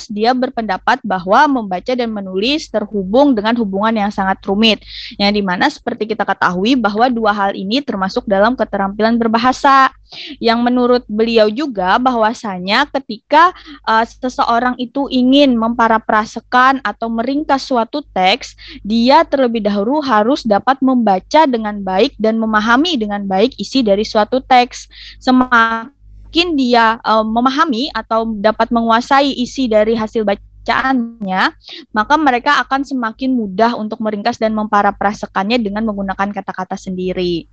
D: dia berpendapat bahwa membaca dan menulis terhubung dengan hubungan yang sangat rumit, yang di mana seperti kita ketahui bahwa dua hal ini termasuk dalam keterampilan berbahasa yang menurut beliau juga bahwasanya ketika uh, seseorang itu ingin memparaprasekan atau meringkas suatu teks, dia terlebih dahulu harus dapat membaca dengan baik dan memahami dengan baik isi dari suatu teks. Semakin dia uh, memahami atau dapat menguasai isi dari hasil baca bacaannya, maka mereka akan semakin mudah untuk meringkas dan memparaprasekannya dengan menggunakan kata-kata sendiri.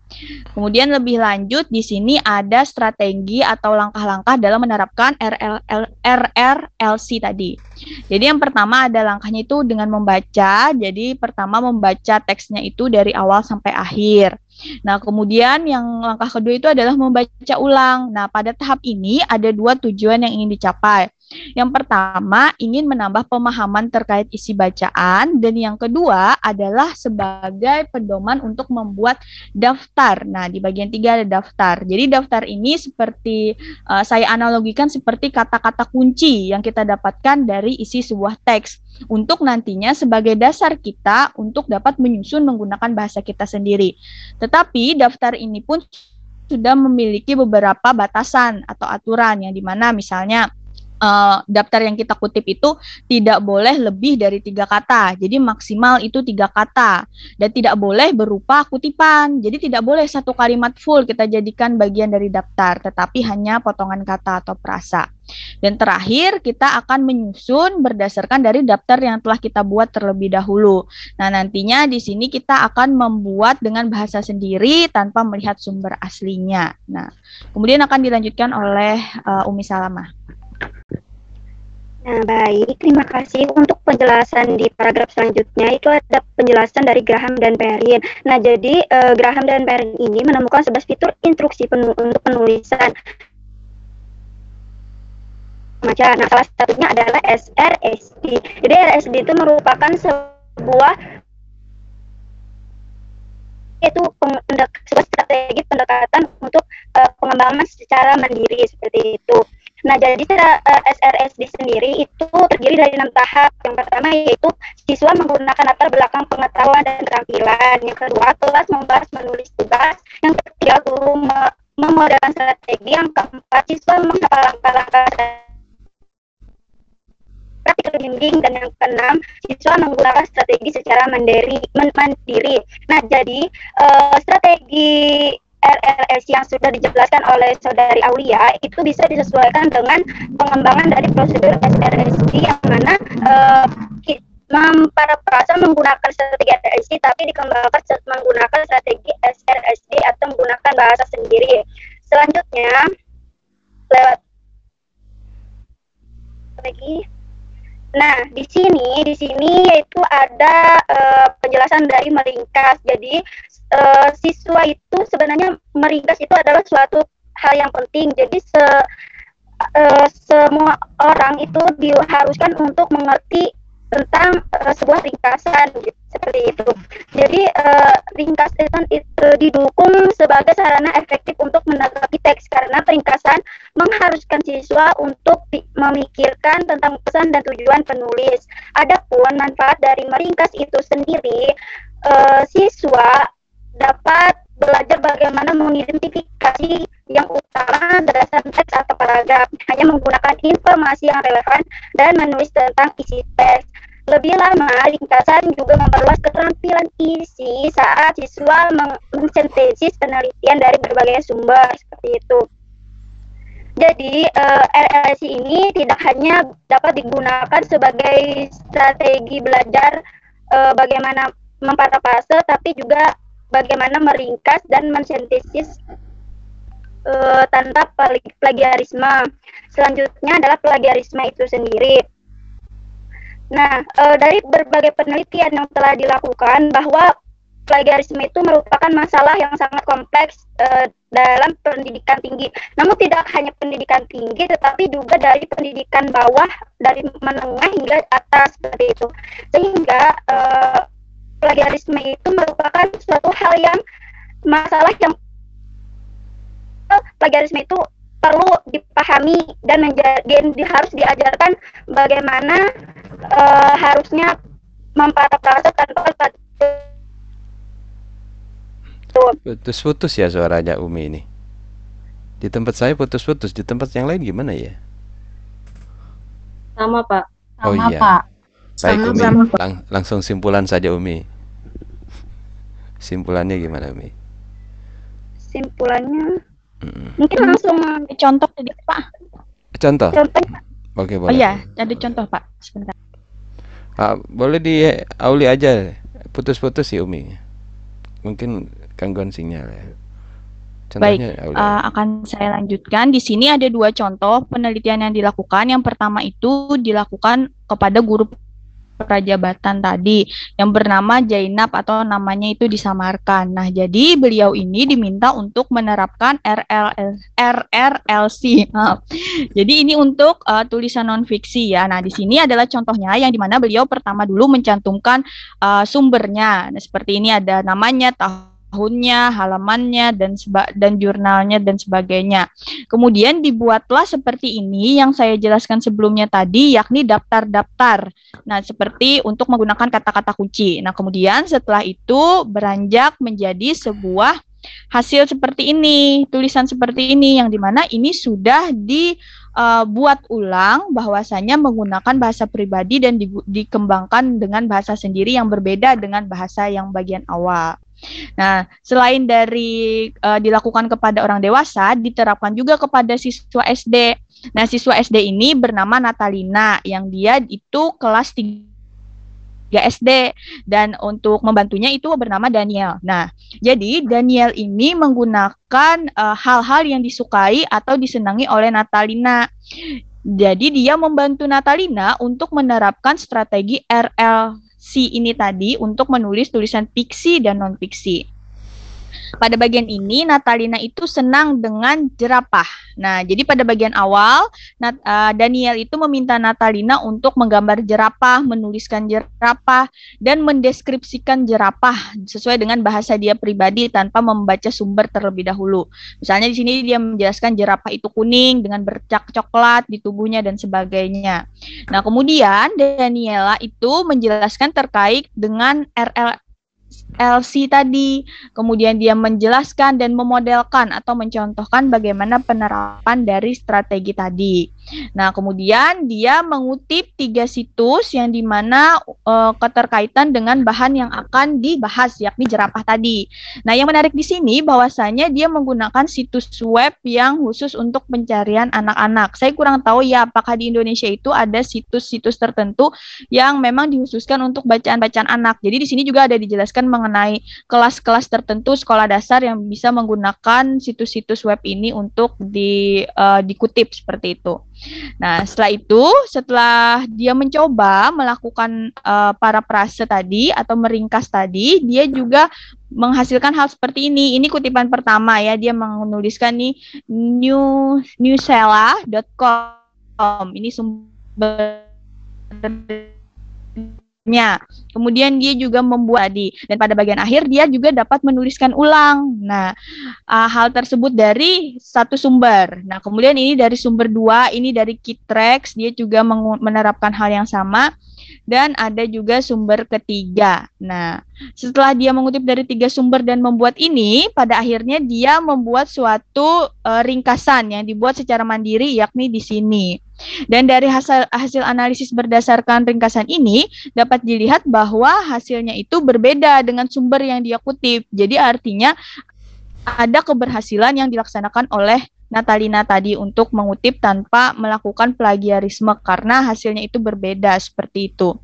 D: Kemudian lebih lanjut di sini ada strategi atau langkah-langkah dalam menerapkan RLL, RRLC tadi. Jadi yang pertama ada langkahnya itu dengan membaca. Jadi pertama membaca teksnya itu dari awal sampai akhir. Nah, kemudian yang langkah kedua itu adalah membaca ulang. Nah, pada tahap ini ada dua tujuan yang ingin dicapai. Yang pertama, ingin menambah pemahaman terkait isi bacaan, dan yang kedua adalah sebagai pedoman untuk membuat daftar. Nah, di bagian tiga ada daftar. Jadi, daftar ini seperti uh, saya analogikan seperti kata-kata kunci yang kita dapatkan dari isi sebuah teks untuk nantinya sebagai dasar kita untuk dapat menyusun menggunakan bahasa kita sendiri. Tetapi daftar ini pun sudah memiliki beberapa batasan atau aturan yang di mana misalnya uh, daftar yang kita kutip itu tidak boleh lebih dari tiga kata. Jadi maksimal itu tiga kata dan tidak boleh berupa kutipan. Jadi tidak boleh satu kalimat full kita jadikan bagian dari daftar, tetapi hanya potongan kata atau frasa. Dan terakhir kita akan menyusun berdasarkan dari daftar yang telah kita buat terlebih dahulu. Nah, nantinya di sini kita akan membuat dengan bahasa sendiri tanpa melihat sumber aslinya. Nah, kemudian akan dilanjutkan oleh uh, Umi Salamah.
E: Nah, baik. Terima kasih untuk penjelasan di paragraf selanjutnya. Itu ada penjelasan dari Graham dan Perrin. Nah, jadi uh, Graham dan Perrin ini menemukan 11 fitur instruksi penu untuk penulisan macam. Nah, salah satunya adalah SRSD. Jadi SRSD itu merupakan sebuah itu sebuah strategi pendekatan untuk uh, pengembangan secara mandiri seperti itu. Nah, jadi secara uh, eh, SRSD sendiri itu terdiri dari enam tahap. Yang pertama yaitu siswa menggunakan latar belakang pengetahuan dan keterampilan. Yang kedua, kelas membahas menulis tugas. Yang ketiga, guru memodelkan strategi. Yang keempat, siswa menghafal langkah-langkah praktik bimbing dan yang keenam siswa menggunakan strategi secara mandiri mandiri. Nah, jadi uh, strategi RRS yang sudah dijelaskan oleh saudari Aulia itu bisa disesuaikan dengan pengembangan dari prosedur SRSD yang mana uh, para perasa menggunakan strategi RRSD tapi dikembangkan menggunakan strategi SRSD atau menggunakan bahasa sendiri. Selanjutnya lewat lagi Nah, di sini di sini yaitu ada uh, penjelasan dari meringkas. Jadi uh, siswa itu sebenarnya meringkas itu adalah suatu hal yang penting. Jadi se uh, semua orang itu diharuskan untuk mengerti tentang uh, sebuah ringkasan gitu, seperti itu. Jadi uh, ringkasan itu didukung sebagai sarana efektif untuk menanggapi teks karena ringkasan mengharuskan siswa untuk memikirkan tentang pesan dan tujuan penulis. Adapun manfaat dari meringkas itu sendiri, uh, siswa dapat belajar bagaimana mengidentifikasi yang utama berdasarkan teks atau paragraf, hanya menggunakan informasi yang relevan dan menulis tentang isi teks. Lebih lama, ringkasan juga memperluas keterampilan isi saat siswa mensintesis penelitian dari berbagai sumber seperti itu. Jadi eh, RLC ini tidak hanya dapat digunakan sebagai strategi belajar uh, bagaimana memparafase, tapi juga bagaimana meringkas dan mensintesis uh, tanpa plagiarisme. Selanjutnya adalah plagiarisme itu sendiri. Nah, e, dari berbagai penelitian yang telah dilakukan bahwa plagiarisme itu merupakan masalah yang sangat kompleks e, dalam pendidikan tinggi. Namun tidak hanya pendidikan tinggi, tetapi juga dari pendidikan bawah, dari menengah hingga atas seperti itu. Sehingga e, plagiarisme itu merupakan suatu hal yang masalah yang plagiarisme itu perlu dipahami dan menjadi harus diajarkan bagaimana uh, harusnya memparafrase tanpa
A: Putus-putus ya suaranya Umi ini. Di tempat saya putus-putus, di tempat yang lain gimana ya?
B: Sama, Pak.
A: Oh
B: Sama,
A: iya.
B: Pak.
A: Baik
B: Sama,
A: Umi,
B: sama, Pak.
A: Lang- langsung simpulan saja Umi. Simpulannya gimana Umi?
E: simpulannya
A: Mm-mm.
E: mungkin langsung
D: Contoh tadi Pak.
A: Contoh?
E: contoh
A: Oke
D: Oh
A: boleh.
D: iya, ada contoh Pak. Sebentar.
A: Ah, boleh di Auli aja. Putus-putus sih Umi. Mungkin gangguan sinyal ya.
D: Baik,
A: Contohnya Auli.
D: eh, akan saya lanjutkan. Di sini ada dua contoh penelitian yang dilakukan. Yang pertama itu dilakukan kepada guru prajabatan tadi yang bernama Jainab atau namanya itu disamarkan. Nah, jadi beliau ini diminta untuk menerapkan RLL, RRLC. Maaf. Jadi ini untuk eh, tulisan non fiksi ya. Nah, di sini adalah contohnya yang di mana beliau pertama dulu mencantumkan eh, sumbernya. Nah, seperti ini ada namanya, tahunnya, halamannya dan seba dan jurnalnya dan sebagainya. Kemudian dibuatlah seperti ini yang saya jelaskan sebelumnya tadi yakni daftar-daftar. Nah, seperti untuk menggunakan kata-kata kunci. Nah, kemudian setelah itu beranjak menjadi sebuah hasil seperti ini, tulisan seperti ini yang di mana ini sudah dibuat ulang bahwasanya menggunakan bahasa pribadi dan digu- dikembangkan dengan bahasa sendiri yang berbeda dengan bahasa yang bagian awal. Nah, selain dari eh, dilakukan kepada orang dewasa, diterapkan juga kepada siswa SD. Nah, siswa SD ini bernama Natalina yang dia itu kelas 3 SD dan untuk membantunya itu bernama Daniel. Nah, jadi Daniel ini menggunakan eh, hal-hal yang disukai atau disenangi oleh Natalina. Jadi dia membantu Natalina untuk menerapkan strategi RLC ini tadi untuk menulis tulisan fiksi dan non fiksi. Pada bagian ini Natalina itu senang dengan jerapah. Nah, jadi pada bagian awal Nat- eh, Daniel itu meminta Natalina untuk menggambar jerapah, menuliskan jerapah dan mendeskripsikan jerapah sesuai dengan bahasa dia pribadi tanpa membaca sumber terlebih dahulu. Misalnya di sini dia menjelaskan jerapah itu kuning dengan bercak coklat di tubuhnya dan sebagainya. Nah, kemudian Daniela itu menjelaskan terkait dengan RL LC tadi. Kemudian dia menjelaskan dan memodelkan atau mencontohkan bagaimana penerapan dari strategi tadi. Nah, kemudian dia mengutip tiga situs yang di mana eh, keterkaitan dengan bahan yang akan dibahas, yakni jerapah tadi. Nah, yang menarik di sini bahwasanya dia menggunakan situs web yang khusus untuk pencarian anak-anak. Saya kurang tahu ya apakah di Indonesia itu ada situs-situs tertentu yang memang dikhususkan untuk bacaan-bacaan anak. Jadi di sini juga ada dijelaskan mengenai kelas-kelas tertentu sekolah dasar yang bisa menggunakan situs-situs web ini untuk di eh, dikutip seperti itu. Nah, setelah itu, setelah dia mencoba melakukan eh, para prase tadi atau meringkas tadi, dia juga menghasilkan hal seperti ini. Ini kutipan pertama ya, dia menuliskan nih new newsela.com. Ini Kemudian dia juga membuat tadi dan pada bagian akhir dia juga dapat menuliskan ulang. Nah, uh, hal tersebut dari satu sumber. Nah, kemudian ini dari sumber dua, ini dari Kitrex, dia juga menerapkan hal yang sama. Dan ada juga sumber ketiga. Nah, setelah dia mengutip dari tiga sumber dan membuat ini, pada akhirnya dia membuat suatu eh, ringkasan yang dibuat secara mandiri, yakni di sini. Dan dari hasil hasil analisis berdasarkan ringkasan ini dapat dilihat bahwa hasilnya itu berbeda dengan sumber yang dia kutip. Jadi artinya ada keberhasilan yang dilaksanakan oleh Natalina tadi untuk mengutip tanpa melakukan plagiarisme karena hasilnya itu berbeda seperti itu.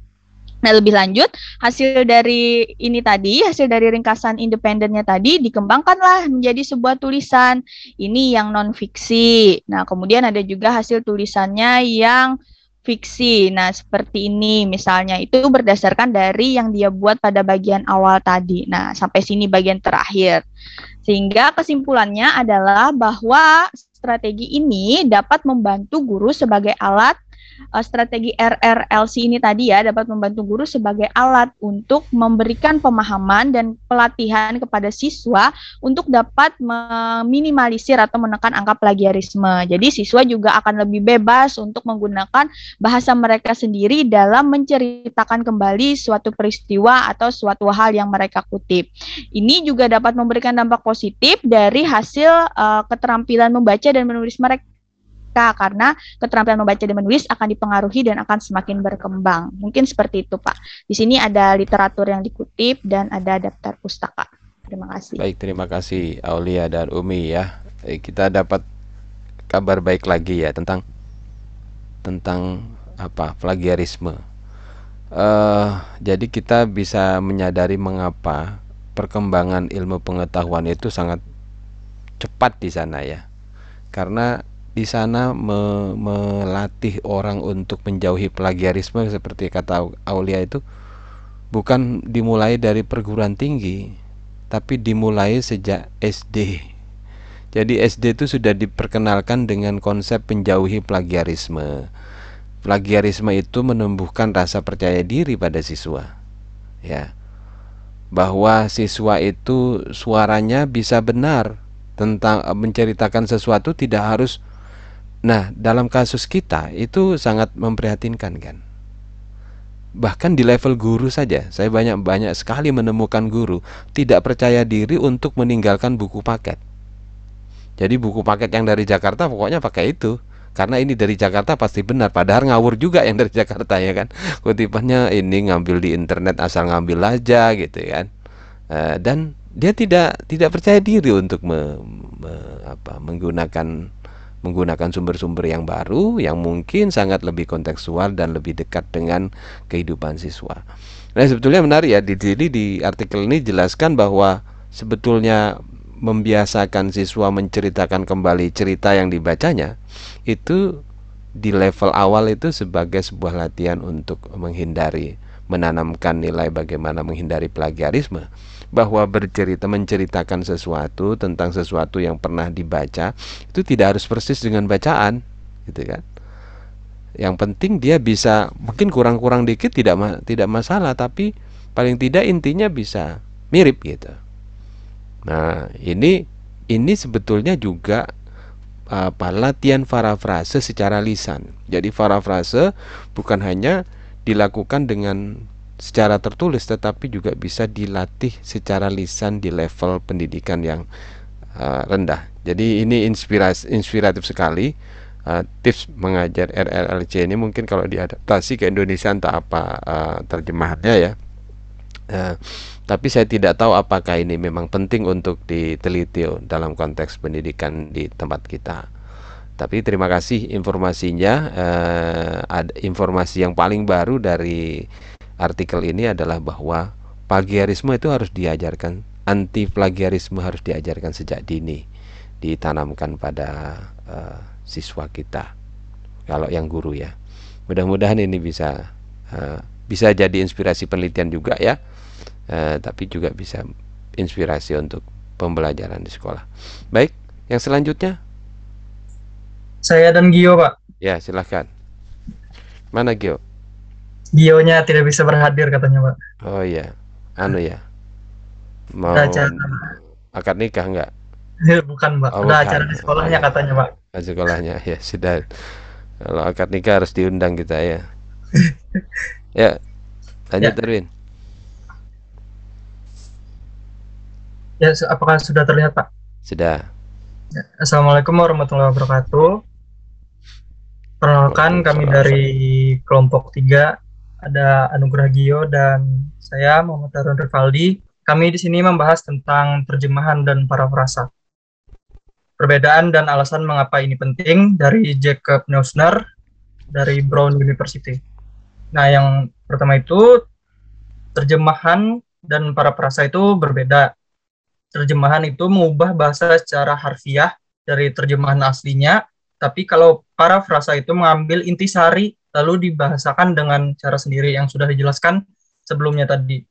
D: Nah, lebih lanjut, hasil dari ini tadi, hasil dari ringkasan independennya tadi dikembangkanlah menjadi sebuah tulisan. Ini yang non fiksi. Nah, kemudian ada juga hasil tulisannya yang fiksi. Nah, seperti ini misalnya itu berdasarkan dari yang dia buat pada bagian awal tadi. Nah, sampai sini bagian terakhir. Sehingga kesimpulannya adalah bahwa strategi ini dapat membantu guru sebagai alat uh, strategi RRLC ini tadi ya dapat membantu guru sebagai alat untuk memberikan pemahaman dan pelatihan kepada siswa untuk dapat meminimalisir atau menekan angka plagiarisme. Jadi siswa juga akan lebih bebas untuk menggunakan bahasa mereka sendiri dalam menceritakan kembali suatu peristiwa atau suatu hal yang mereka kutip. Ini juga dapat memberikan dampak positif dari hasil uh, keterampilan membaca dan menulis mereka karena keterampilan membaca dan menulis akan dipengaruhi dan akan semakin berkembang. Mungkin seperti itu, Pak. Di sini ada literatur yang dikutip dan ada daftar pustaka. Terima kasih.
A: Baik, terima kasih Aulia dan Umi ya. Eh, kita dapat kabar baik lagi ya tentang tentang apa plagiarisme. Uh, jadi kita bisa menyadari mengapa perkembangan ilmu pengetahuan itu sangat cepat di sana ya karena di sana me, melatih orang untuk menjauhi plagiarisme seperti kata Aulia itu bukan dimulai dari perguruan tinggi tapi dimulai sejak SD jadi SD itu sudah diperkenalkan dengan konsep menjauhi plagiarisme. Plagiarisme itu menumbuhkan rasa percaya diri pada siswa ya. Bahwa siswa itu suaranya bisa benar tentang menceritakan sesuatu tidak harus Nah, dalam kasus kita itu sangat memprihatinkan kan. Bahkan di level guru saja, saya banyak-banyak sekali menemukan guru tidak percaya diri untuk meninggalkan buku paket. Jadi buku paket yang dari Jakarta pokoknya pakai itu. Karena ini dari Jakarta pasti benar, padahal ngawur juga yang dari Jakarta ya kan. Kutipannya ini ngambil di internet asal ngambil aja gitu kan. Uh, dan dia tidak tidak percaya diri untuk me, me, apa, menggunakan menggunakan sumber-sumber yang baru yang mungkin sangat lebih kontekstual dan lebih dekat dengan kehidupan siswa. Nah, sebetulnya menarik ya di sini di artikel ini jelaskan bahwa sebetulnya membiasakan siswa menceritakan kembali cerita yang dibacanya itu di level awal itu sebagai sebuah latihan untuk menghindari menanamkan nilai bagaimana menghindari plagiarisme bahwa bercerita menceritakan sesuatu tentang sesuatu yang pernah dibaca itu tidak harus persis dengan bacaan gitu kan? Yang penting dia bisa mungkin kurang-kurang dikit tidak tidak masalah tapi paling tidak intinya bisa mirip gitu. Nah ini ini sebetulnya juga apa latihan parafrase secara lisan. Jadi parafrase bukan hanya dilakukan dengan secara tertulis tetapi juga bisa dilatih secara lisan di level pendidikan yang uh, rendah. Jadi ini inspiratif sekali. Uh, tips mengajar RRLC ini mungkin kalau diadaptasi ke Indonesia entah apa uh, terjemahannya ya. Uh, tapi saya tidak tahu apakah ini memang penting untuk diteliti dalam konteks pendidikan di tempat kita. Tapi terima kasih informasinya. Uh, ada informasi yang paling baru dari artikel ini adalah bahwa plagiarisme itu harus diajarkan, anti plagiarisme harus diajarkan sejak dini, ditanamkan pada uh, siswa kita. Kalau yang guru ya, mudah-mudahan ini bisa uh, bisa jadi inspirasi penelitian juga ya, uh, tapi juga bisa inspirasi untuk pembelajaran di sekolah. Baik, yang selanjutnya.
F: Saya dan Gio, Pak.
A: Ya, silahkan. Mana Gio?
F: Gionya tidak bisa berhadir katanya pak.
A: Oh iya. Anu ya? Mau acara. akad nikah enggak
F: bukan pak. Oh, ada bukan. acara di sekolahnya oh, iya. katanya pak.
A: Di sekolahnya. Ya sudah. Kalau akad nikah harus diundang kita ya. Ya lanjut ya. Terwin
F: ya apakah sudah terlihat pak?
A: Sudah.
F: Ya. Assalamualaikum warahmatullahi wabarakatuh. Perkenalkan kami dari kelompok 3 ada Anugerah Gio dan saya Muhammad Harun Rivaldi. Kami di sini membahas tentang terjemahan dan parafrasa. Perbedaan dan alasan mengapa ini penting dari Jacob Neusner dari Brown University. Nah, yang pertama itu terjemahan dan parafrasa itu berbeda. Terjemahan itu mengubah bahasa secara harfiah dari terjemahan aslinya, tapi kalau parafrasa itu mengambil intisari lalu dibahasakan dengan cara sendiri yang sudah dijelaskan sebelumnya tadi.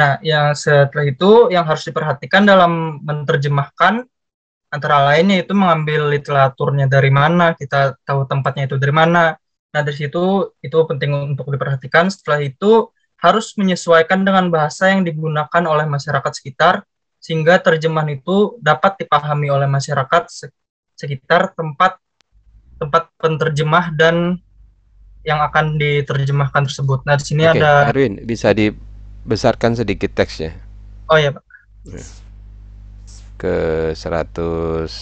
F: Nah, yang setelah itu yang harus diperhatikan dalam menerjemahkan antara lainnya itu mengambil literaturnya dari mana, kita tahu tempatnya itu dari mana, Nah, dari situ itu penting untuk diperhatikan. Setelah itu harus menyesuaikan dengan bahasa yang digunakan oleh masyarakat sekitar sehingga terjemahan itu dapat dipahami oleh masyarakat sekitar tempat tempat penterjemah dan yang akan diterjemahkan tersebut. Nah, di sini
A: Oke,
F: ada
A: Erwin, bisa dibesarkan sedikit teksnya
F: Oh ya, Pak.
A: ke 140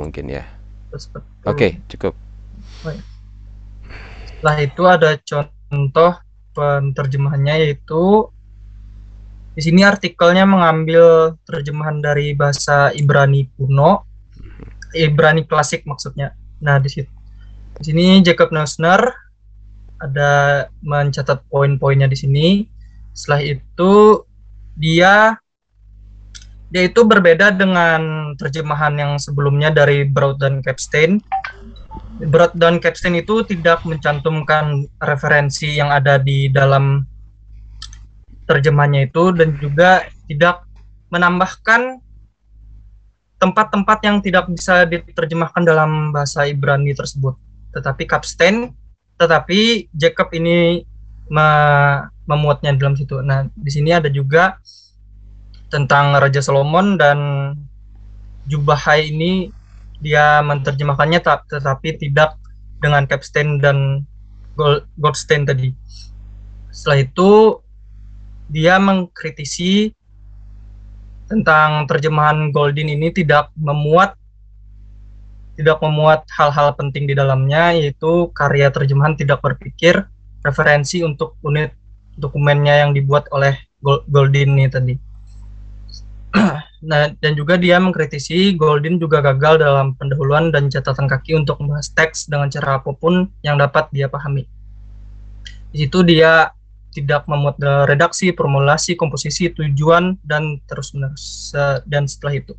A: mungkin ya. Oke, cukup.
F: Setelah itu ada contoh penterjemahannya yaitu di sini artikelnya mengambil terjemahan dari bahasa Ibrani kuno, Ibrani klasik maksudnya. Nah, di situ di sini Jacob Neusner ada mencatat poin-poinnya di sini. Setelah itu dia dia itu berbeda dengan terjemahan yang sebelumnya dari Broad dan Capstein. Broad dan Capstein itu tidak mencantumkan referensi yang ada di dalam terjemahannya itu dan juga tidak menambahkan tempat-tempat yang tidak bisa diterjemahkan dalam bahasa Ibrani tersebut. Tetapi Capstein, tetapi Jacob ini me- memuatnya dalam situ. Nah, di sini ada juga tentang Raja Solomon dan Jubahai ini dia menerjemahkannya tetapi tidak dengan Capstein dan Gold, Goldstein tadi. Setelah itu dia mengkritisi tentang terjemahan Goldin ini tidak memuat tidak memuat hal-hal penting di dalamnya yaitu karya terjemahan tidak berpikir referensi untuk unit dokumennya yang dibuat oleh Goldin ini tadi. nah, dan juga dia mengkritisi Goldin juga gagal dalam pendahuluan dan catatan kaki untuk membahas teks dengan cara apa pun yang dapat dia pahami. Di situ dia tidak memuat redaksi, formulasi, komposisi, tujuan, dan terus menerus. Dan setelah itu.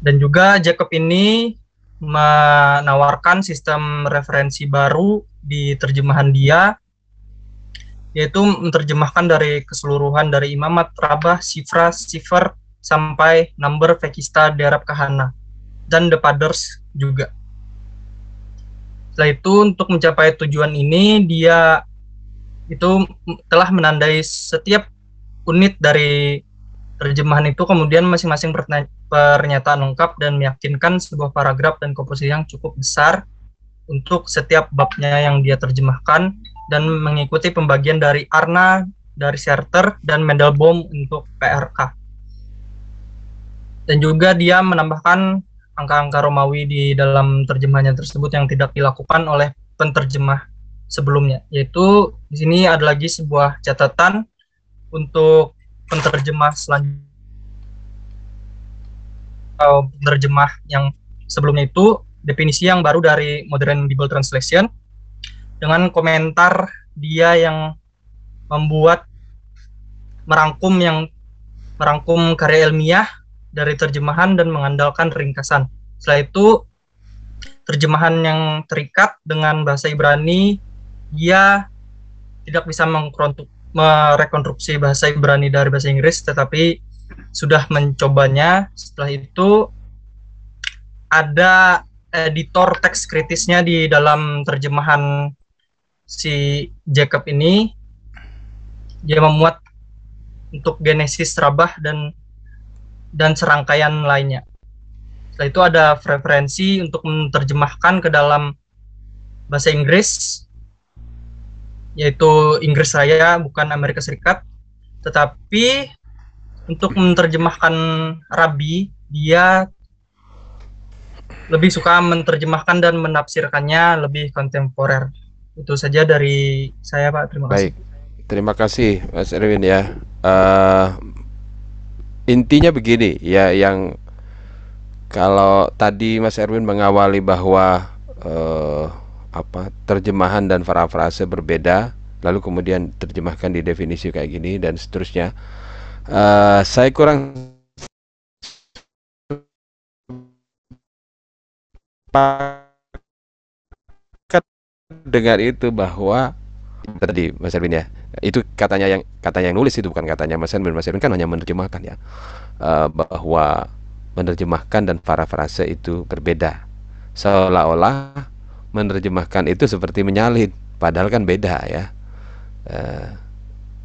F: Dan juga Jacob ini menawarkan sistem referensi baru di terjemahan dia, yaitu menerjemahkan dari keseluruhan dari imamat, rabah, sifra, sifar, sampai number, vekista, derab, kahana, dan the Paders juga. Setelah itu untuk mencapai tujuan ini dia itu telah menandai setiap unit dari terjemahan itu kemudian masing-masing pernyataan lengkap dan meyakinkan sebuah paragraf dan komposisi yang cukup besar untuk setiap babnya yang dia terjemahkan dan mengikuti pembagian dari Arna, dari Serter, dan Mendelbaum untuk PRK. Dan juga dia menambahkan angka-angka Romawi di dalam terjemahannya tersebut yang tidak dilakukan oleh penterjemah sebelumnya. Yaitu di sini ada lagi sebuah catatan untuk penterjemah selanjutnya atau penerjemah yang sebelumnya itu definisi yang baru dari Modern Bible Translation dengan komentar dia yang membuat merangkum yang merangkum karya ilmiah dari terjemahan dan mengandalkan ringkasan. Setelah itu terjemahan yang terikat dengan bahasa Ibrani dia tidak bisa merekonstruksi bahasa Ibrani dari bahasa Inggris tetapi sudah mencobanya. Setelah itu ada editor teks kritisnya di dalam terjemahan si Jacob ini. Dia memuat untuk Genesis Rabah dan dan serangkaian lainnya. Setelah itu ada referensi untuk menerjemahkan ke dalam bahasa Inggris yaitu Inggris Raya bukan Amerika Serikat tetapi untuk menerjemahkan Rabi dia lebih suka menerjemahkan dan menafsirkannya lebih kontemporer. Itu saja dari saya Pak. Terima kasih.
A: Baik, terima kasih Mas Erwin ya. Uh, intinya begini ya yang kalau tadi Mas Erwin mengawali bahwa uh, apa terjemahan dan parafrase berbeda lalu kemudian terjemahkan di definisi kayak gini dan seterusnya uh, saya kurang dengar itu bahwa tadi Mas Erwin ya itu katanya yang katanya yang nulis itu bukan katanya Mas Erwin. Mas Erwin kan hanya menerjemahkan ya. Uh, bahwa menerjemahkan dan parafrase itu berbeda. Seolah-olah menerjemahkan itu seperti menyalin padahal kan beda ya. Uh,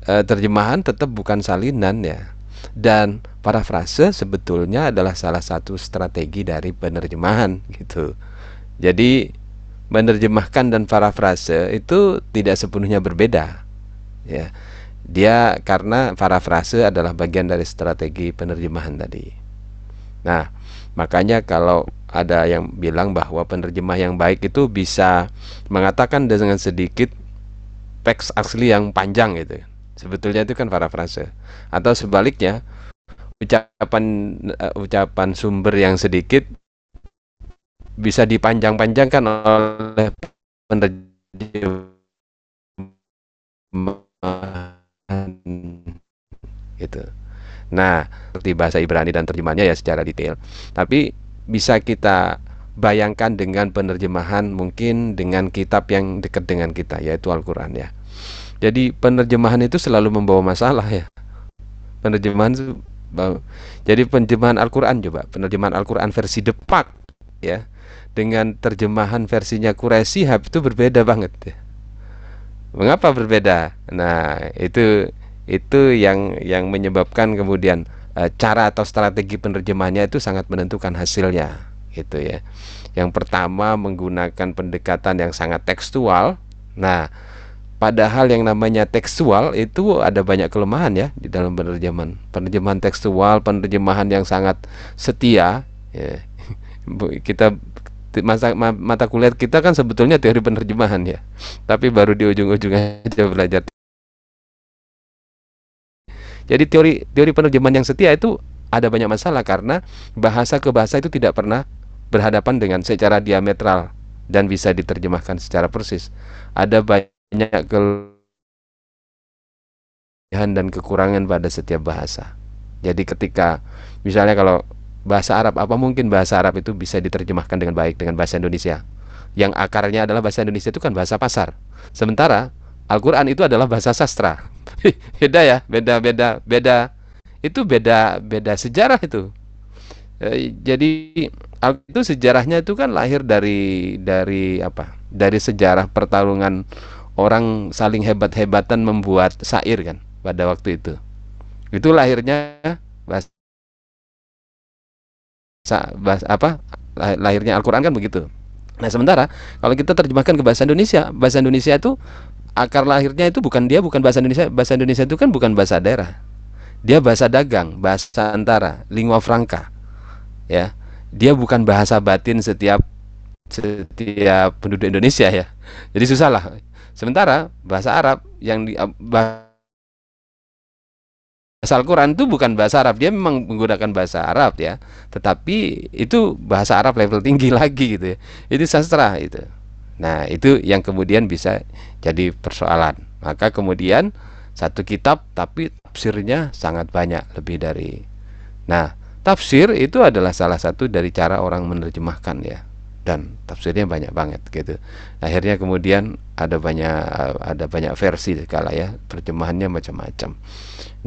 A: uh, terjemahan tetap bukan salinan ya. Dan parafrase sebetulnya adalah salah satu strategi dari penerjemahan gitu. Jadi menerjemahkan dan parafrase itu tidak sepenuhnya berbeda ya. Dia karena parafrase adalah bagian dari strategi penerjemahan tadi. Nah makanya kalau ada yang bilang bahwa penerjemah yang baik itu bisa mengatakan dengan sedikit teks asli yang panjang gitu sebetulnya itu kan parafrase atau sebaliknya ucapan uh, ucapan sumber yang sedikit bisa dipanjang-panjangkan oleh penerjemahan gitu. Nah, seperti bahasa Ibrani dan terjemahannya ya secara detail. Tapi bisa kita bayangkan dengan penerjemahan mungkin dengan kitab yang dekat dengan kita yaitu Al-Qur'an ya. Jadi penerjemahan itu selalu membawa masalah ya. Penerjemahan jadi penerjemahan Al-Qur'an coba, penerjemahan Al-Qur'an versi Depak ya dengan terjemahan versinya Quraisy itu berbeda banget. Mengapa berbeda? Nah, itu itu yang yang menyebabkan kemudian e, cara atau strategi penerjemahnya itu sangat menentukan hasilnya, gitu ya. Yang pertama menggunakan pendekatan yang sangat tekstual. Nah, padahal yang namanya tekstual itu ada banyak kelemahan ya di dalam penerjemahan. Penerjemahan tekstual, penerjemahan yang sangat setia ya. Kita masa mata kuliah kita kan sebetulnya teori penerjemahan ya tapi baru di ujung-ujung aja belajar jadi teori teori penerjemahan yang setia itu ada banyak masalah karena bahasa ke bahasa itu tidak pernah berhadapan dengan secara diametral dan bisa diterjemahkan secara persis ada banyak kelebihan dan kekurangan pada setiap bahasa. Jadi ketika misalnya kalau bahasa Arab apa mungkin bahasa Arab itu bisa diterjemahkan dengan baik dengan bahasa Indonesia? Yang akarnya adalah bahasa Indonesia itu kan bahasa pasar. Sementara Al-Quran itu adalah bahasa sastra. Beda ya beda beda beda. Itu beda beda sejarah itu. E, jadi itu sejarahnya itu kan lahir dari dari apa? Dari sejarah pertarungan orang saling hebat-hebatan membuat syair kan pada waktu itu itu lahirnya bahasa bahasa apa lahirnya Al-Qur'an kan begitu. Nah, sementara kalau kita terjemahkan ke bahasa Indonesia, bahasa Indonesia itu akar lahirnya itu bukan dia bukan bahasa Indonesia. Bahasa Indonesia itu kan bukan bahasa daerah. Dia bahasa dagang, bahasa antara, lingua franca. Ya. Dia bukan bahasa batin setiap setiap penduduk Indonesia ya. Jadi susah lah. Sementara bahasa Arab yang di bahasa bahasa Al-Quran itu bukan bahasa Arab. Dia memang menggunakan bahasa Arab ya. Tetapi itu bahasa Arab level tinggi lagi gitu ya. Itu sastra itu nah itu yang kemudian bisa jadi persoalan. Maka kemudian satu kitab tapi tafsirnya sangat banyak lebih dari nah tafsir itu adalah salah satu dari cara orang menerjemahkan ya. Dan tafsirnya banyak banget gitu. Akhirnya kemudian ada banyak ada banyak versi kala ya, terjemahannya macam-macam.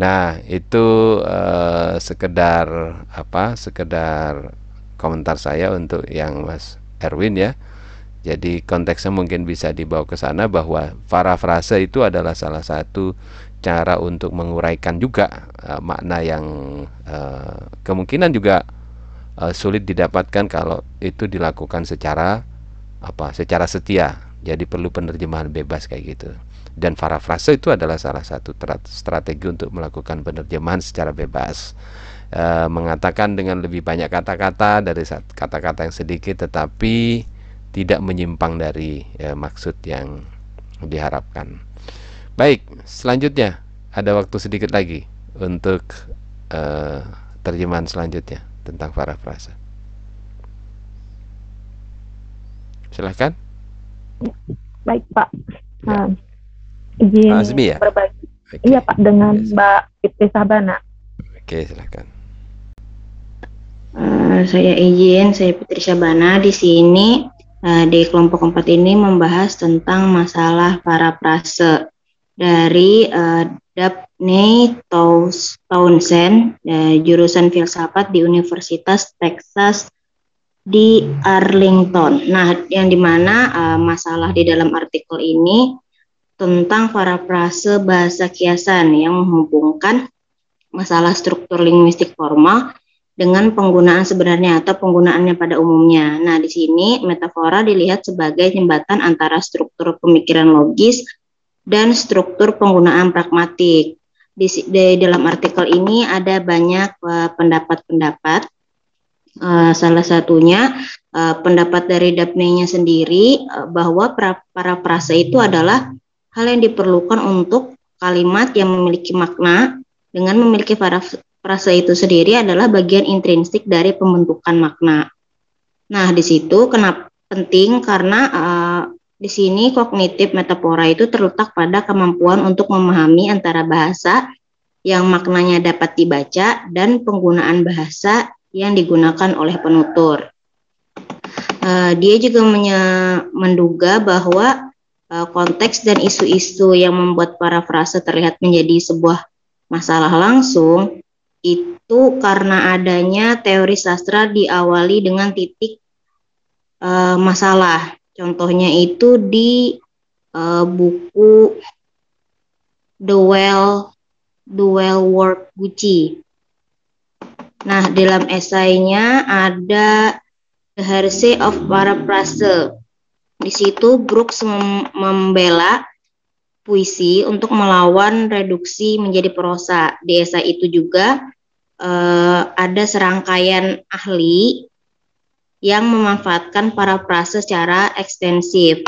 A: Nah, itu uh, sekedar apa? Sekedar komentar saya untuk yang Mas Erwin ya. Jadi konteksnya mungkin bisa dibawa ke sana bahwa parafrase itu adalah salah satu cara untuk menguraikan juga uh, makna yang uh, kemungkinan juga uh, sulit didapatkan kalau itu dilakukan secara apa secara setia jadi perlu penerjemahan bebas kayak gitu dan parafrase itu adalah salah satu strategi untuk melakukan penerjemahan secara bebas e, mengatakan dengan lebih banyak kata-kata dari kata-kata yang sedikit tetapi tidak menyimpang dari e, maksud yang diharapkan baik selanjutnya ada waktu sedikit lagi untuk e, terjemahan selanjutnya tentang parafrase. Silahkan.
G: Baik Pak. Nah, izin Azmi ya? berbagi. Okay. Iya Pak dengan yes. Mbak Fitri Sabana.
A: Oke silahkan.
H: Uh, saya izin, saya Fitri Sabana di sini uh, di kelompok keempat ini membahas tentang masalah parafrase dari uh, Daphne Townsend, uh, jurusan filsafat di Universitas Texas di Arlington. Nah, yang di mana uh, masalah di dalam artikel ini tentang parafrase bahasa kiasan yang menghubungkan masalah struktur linguistik formal dengan penggunaan sebenarnya atau penggunaannya pada umumnya. Nah, di sini metafora dilihat sebagai jembatan antara struktur pemikiran logis dan struktur penggunaan pragmatik. Di, di dalam artikel ini ada banyak eh, pendapat-pendapat. Uh, salah satunya uh, pendapat dari Daphne-nya sendiri uh, bahwa pra, para prase itu adalah hal yang diperlukan untuk kalimat yang memiliki makna dengan memiliki para Rasa itu sendiri adalah bagian intrinsik dari pembentukan makna. Nah, di situ kenapa penting karena uh, di sini kognitif metafora itu terletak pada kemampuan untuk memahami antara bahasa yang maknanya dapat dibaca dan penggunaan bahasa yang digunakan oleh penutur. Uh, dia juga menduga bahwa uh, konteks dan isu-isu yang membuat para frase terlihat menjadi sebuah masalah langsung itu karena adanya teori sastra diawali dengan titik uh, masalah. Contohnya itu di uh, buku The Well The Well Work Gucci. Nah, dalam esainya ada The Heresy of Paraphrase. Di situ Brooks mem membela puisi untuk melawan reduksi menjadi prosa. Di esai itu juga uh, ada serangkaian ahli yang memanfaatkan para prase secara ekstensif.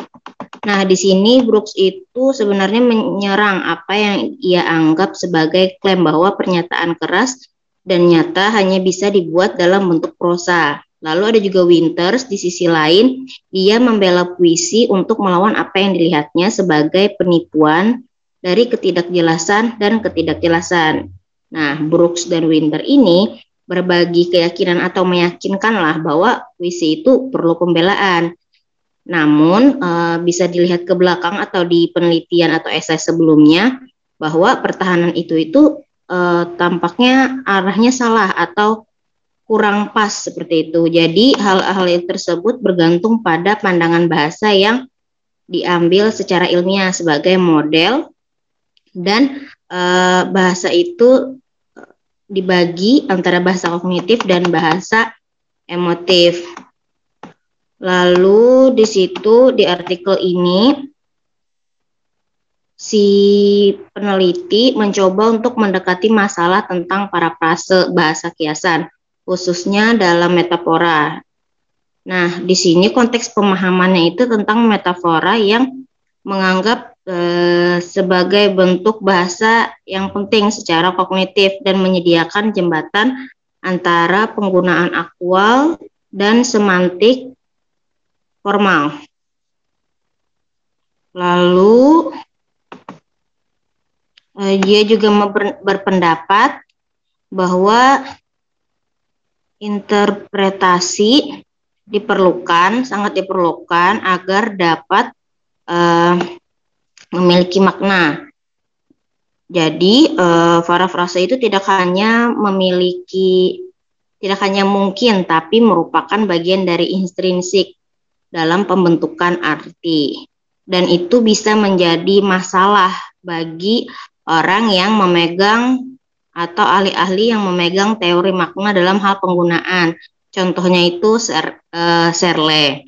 H: Nah, di sini Brooks itu sebenarnya menyerang apa yang ia anggap sebagai klaim bahwa pernyataan keras dan nyata hanya bisa dibuat dalam bentuk prosa. Lalu ada juga Winters di sisi lain, dia membela puisi untuk melawan apa yang dilihatnya sebagai penipuan dari ketidakjelasan dan ketidakjelasan. Nah, Brooks dan Winter ini berbagi keyakinan atau meyakinkanlah bahwa puisi itu perlu pembelaan. Namun, e, bisa dilihat ke belakang atau di penelitian atau esai sebelumnya bahwa pertahanan itu itu e, tampaknya arahnya salah atau kurang pas seperti itu. Jadi hal-hal tersebut bergantung pada pandangan bahasa yang diambil secara ilmiah sebagai model dan e, bahasa itu eh, dibagi antara bahasa kognitif dan bahasa emotif. Lalu di situ di artikel ini si peneliti mencoba untuk mendekati masalah tentang para parafrase bahasa kiasan khususnya dalam metafora. Nah, di sini konteks pemahamannya itu tentang metafora yang menganggap e, sebagai bentuk bahasa yang penting secara kognitif dan menyediakan jembatan antara penggunaan aktual dan semantik formal. Lalu dia juga berpendapat bahwa interpretasi diperlukan, sangat diperlukan agar dapat uh, memiliki makna. Jadi, uh, parafrase itu tidak hanya memiliki, tidak hanya mungkin, tapi merupakan bagian dari intrinsik dalam pembentukan arti. Dan itu bisa menjadi masalah bagi orang yang memegang atau ahli-ahli yang memegang teori makna dalam hal penggunaan. Contohnya itu Ser, uh, Serle.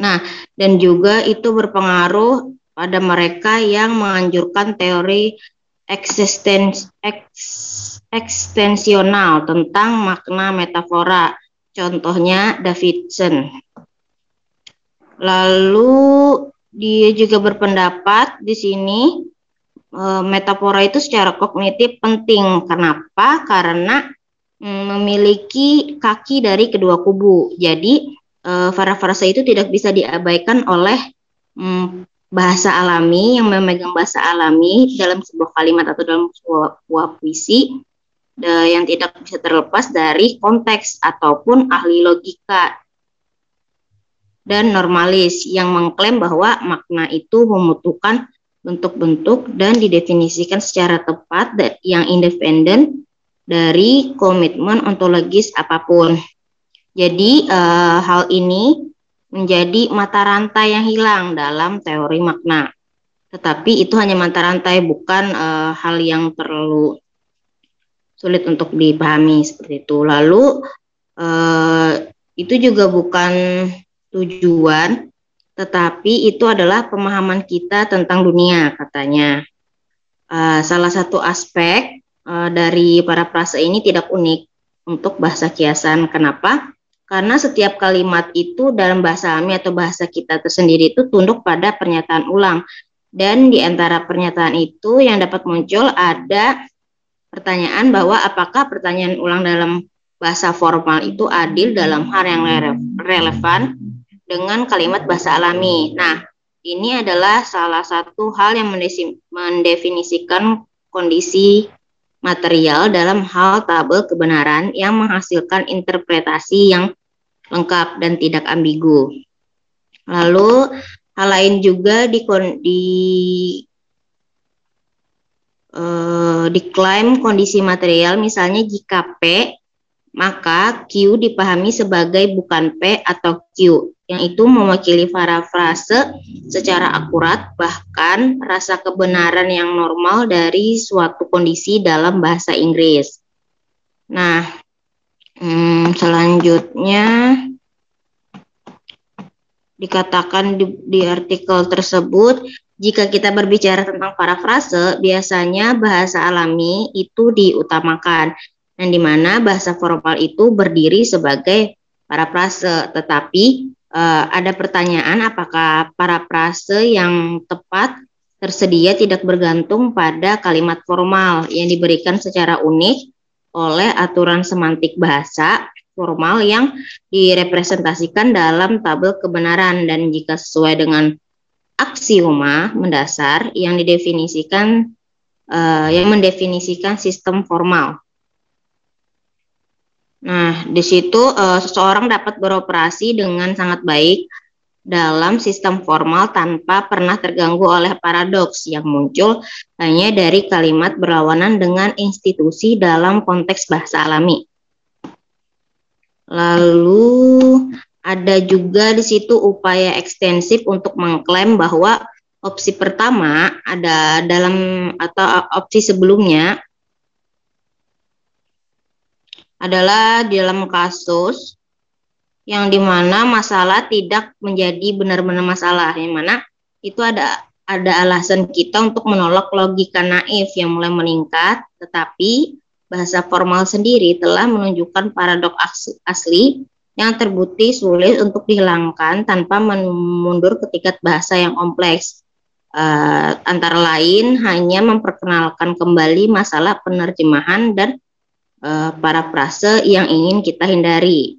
H: Nah, dan juga itu berpengaruh pada mereka yang menganjurkan teori eksistens tentang makna metafora. Contohnya Davidson. Lalu dia juga berpendapat di sini metafora itu secara kognitif penting. Kenapa? Karena mm, memiliki kaki dari kedua kubu. Jadi para-frasa itu tidak bisa diabaikan oleh mm, bahasa alami yang memegang bahasa alami dalam sebuah kalimat atau dalam sebuah, sebuah puisi yang tidak bisa terlepas dari konteks ataupun ahli logika dan normalis yang mengklaim bahwa makna itu membutuhkan bentuk-bentuk dan didefinisikan secara tepat yang independen dari komitmen ontologis apa pun. Jadi uh, hal ini menjadi mata rantai yang hilang dalam teori makna. Tetapi itu hanya mata rantai, bukan uh, hal yang perlu sulit untuk dipahami seperti itu. Lalu uh, itu juga bukan tujuan, tetapi itu adalah pemahaman kita tentang dunia katanya. Uh, salah satu aspek uh, dari para prase ini tidak unik untuk bahasa kiasan. Kenapa? Karena setiap kalimat itu dalam bahasa alami atau bahasa kita tersendiri itu tunduk pada pernyataan ulang. Dan di antara pernyataan itu yang dapat muncul ada pertanyaan bahwa apakah pertanyaan ulang dalam bahasa formal itu adil dalam hal yang relevan dengan kalimat bahasa alami. Nah, ini adalah salah satu hal yang mendefinisikan kondisi material dalam hal tabel kebenaran yang menghasilkan interpretasi yang lengkap dan tidak ambigu. Lalu hal lain juga di di uh, diklaim kondisi material misalnya jika P maka Q dipahami sebagai bukan P atau Q yang itu mewakili parafrase secara akurat bahkan rasa kebenaran yang normal dari suatu kondisi dalam bahasa Inggris. Nah, hmm, selanjutnya dikatakan di, di artikel tersebut jika kita berbicara tentang parafrase biasanya bahasa alami itu diutamakan dan di mana bahasa formal itu berdiri sebagai parafrase. Tetapi uh, ada pertanyaan apakah parafrase yang tepat tersedia tidak bergantung pada kalimat formal yang diberikan secara unik oleh aturan semantik bahasa formal yang direpresentasikan dalam tabel kebenaran dan jika sesuai dengan aksioma mendasar yang didefinisikan uh, yang mendefinisikan sistem formal. Nah, di situ uh, seseorang dapat beroperasi dengan sangat baik dalam sistem formal tanpa pernah terganggu oleh paradoks yang muncul hanya dari kalimat berlawanan dengan institusi dalam konteks bahasa alami. Lalu ada juga di situ upaya ekstensif untuk mengklaim bahwa opsi pertama ada dalam atau opsi sebelumnya adalah di dalam kasus yang di mana masalah tidak menjadi benar-benar masalah, yang mana itu ada ada alasan kita untuk menolak logika naif yang mulai meningkat, tetapi bahasa formal sendiri telah menunjukkan paradoks asli yang terbukti sulit untuk dihilangkan tanpa mundur ke tingkat bahasa yang kompleks. Uh, antara lain hanya memperkenalkan kembali masalah penerjemahan dan uh, parafrase yang ingin kita hindari.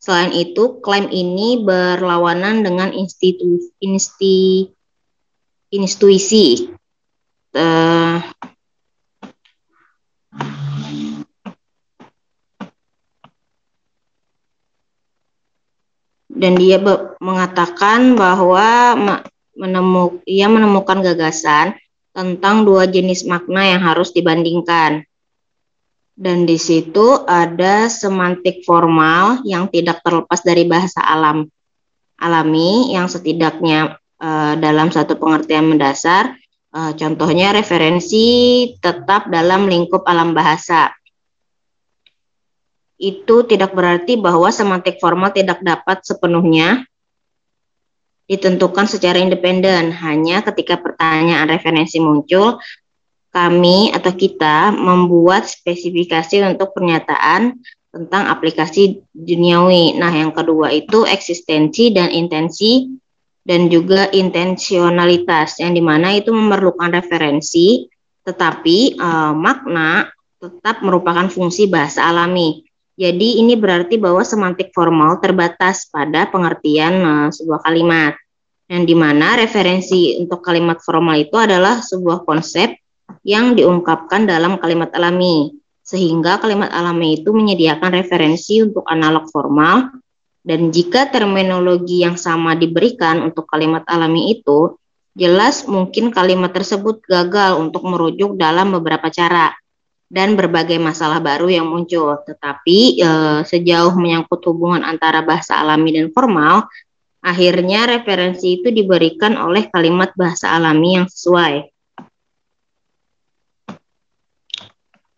H: Selain itu, klaim ini berlawanan dengan institu, insti, institusi. Uh, dan dia mengatakan bahwa menemuk, ia menemukan gagasan tentang dua jenis makna yang harus dibandingkan dan di situ ada semantik formal yang tidak terlepas dari bahasa alam alami yang setidaknya uh, dalam satu pengertian mendasar uh, contohnya referensi tetap dalam lingkup alam bahasa. Itu tidak berarti bahwa semantik formal tidak dapat sepenuhnya ditentukan secara independen. Hanya ketika pertanyaan referensi muncul kami atau kita membuat spesifikasi untuk pernyataan tentang aplikasi duniawi. Nah, yang kedua itu eksistensi dan intensi dan juga intensionalitas yang di mana itu memerlukan referensi, tetapi uh, makna tetap merupakan fungsi bahasa alami. Jadi ini berarti bahwa semantik formal terbatas pada pengertian uh, sebuah kalimat. Yang di mana referensi untuk kalimat formal itu adalah sebuah konsep yang diungkapkan dalam kalimat alami, sehingga kalimat alami itu menyediakan referensi untuk analog formal, dan jika terminologi yang sama diberikan untuk kalimat alami itu, jelas mungkin kalimat tersebut gagal untuk merujuk dalam beberapa cara. dan berbagai masalah baru yang muncul. Tetapi e, sejauh menyangkut hubungan antara bahasa alami dan formal, akhirnya referensi itu diberikan oleh kalimat bahasa alami yang sesuai.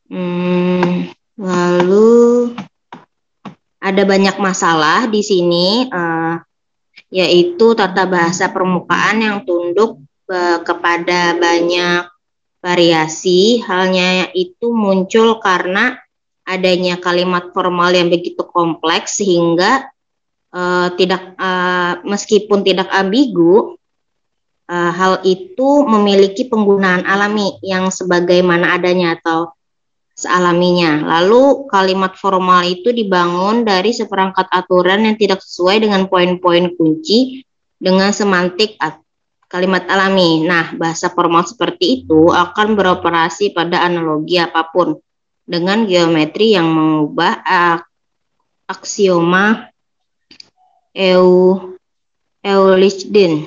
H: Hmm, lalu ada banyak masalah di sini, e, yaitu tata bahasa permukaan yang tunduk e, kepada banyak variasi, halnya itu muncul karena adanya kalimat formal yang begitu kompleks sehingga uh, tidak uh, meskipun tidak ambigu uh, hal itu memiliki penggunaan alami yang sebagaimana adanya atau sealaminya. Lalu kalimat formal itu dibangun dari seperangkat aturan yang tidak sesuai dengan poin-poin kunci dengan semantik kalimat alami. Nah, bahasa formal seperti itu akan beroperasi pada analogi apa pun dengan geometri yang mengubah aksioma Eu Euclidean.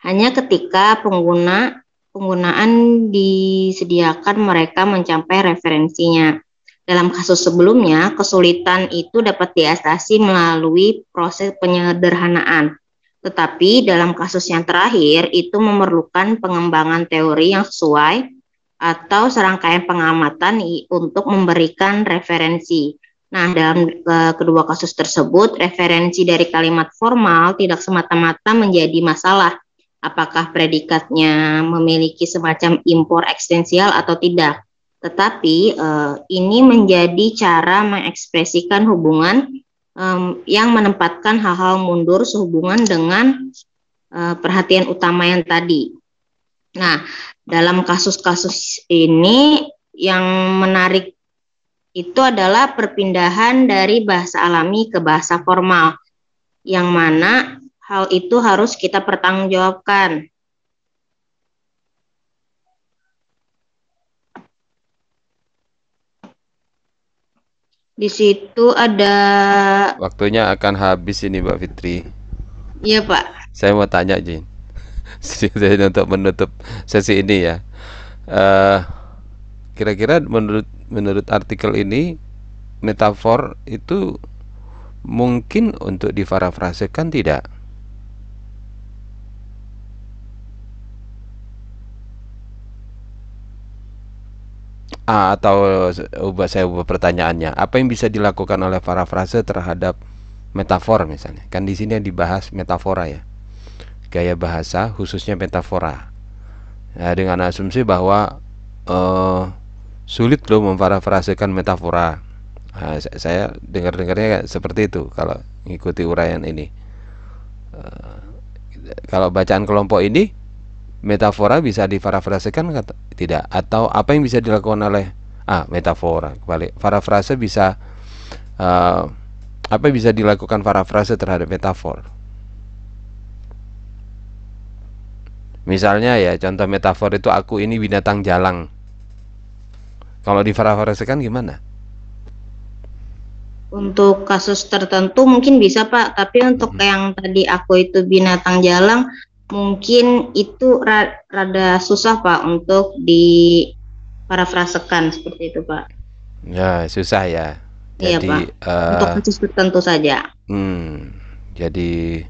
H: Hanya ketika pengguna penggunaan disediakan mereka mencapai referensinya. Dalam kasus sebelumnya, kesulitan itu dapat diatasi melalui proses penyederhanaan tetapi dalam kasus yang terakhir itu memerlukan pengembangan teori yang sesuai atau serangkaian pengamatan untuk memberikan referensi. Nah, dalam uh, kedua kasus tersebut, referensi dari kalimat formal tidak semata-mata menjadi masalah. Apakah predikatnya memiliki semacam impor ekstensial atau tidak? Tetapi uh, ini menjadi cara mengekspresikan hubungan um, yang menempatkan hal-hal mundur sehubungan dengan uh, perhatian utama yang tadi. Nah, dalam kasus-kasus ini yang menarik itu adalah perpindahan dari bahasa alami ke bahasa formal, yang mana hal itu harus kita pertanggungjawabkan. Di situ ada
A: Waktunya akan habis ini Mbak Fitri.
H: Iya, Pak.
A: Saya mau tanya, Jin. untuk menutup sesi ini ya. Uh, kira-kira menurut menurut artikel ini metafor itu mungkin untuk diparafrasekan tidak? Ah, atau ubah saya ubah pertanyaannya. Apa yang bisa dilakukan oleh para frase terhadap metafor misalnya? Kan di sini yang dibahas metafora ya. Gaya bahasa khususnya metafora. Nah, dengan asumsi bahwa uh, sulit loh memparafrasekan metafora. Nah, saya dengar-dengarnya seperti itu kalau mengikuti uraian ini. Uh, kalau bacaan kelompok ini metafora bisa diparafrasekan tidak? Atau apa yang bisa dilakukan oleh ah metafora kembali parafrase bisa uh, apa yang bisa dilakukan parafrase terhadap metafor? Misalnya ya contoh metafor itu aku ini binatang jalang. Kalau diparafrasekan gimana?
H: Untuk kasus tertentu mungkin bisa Pak, tapi untuk hmm. yang tadi aku itu binatang jalang mungkin itu rada susah Pak untuk di parafrasekan seperti itu Pak.
A: Ya susah ya.
H: Iya jadi, Pak. Uh, untuk kasus tertentu saja.
A: Hmm, jadi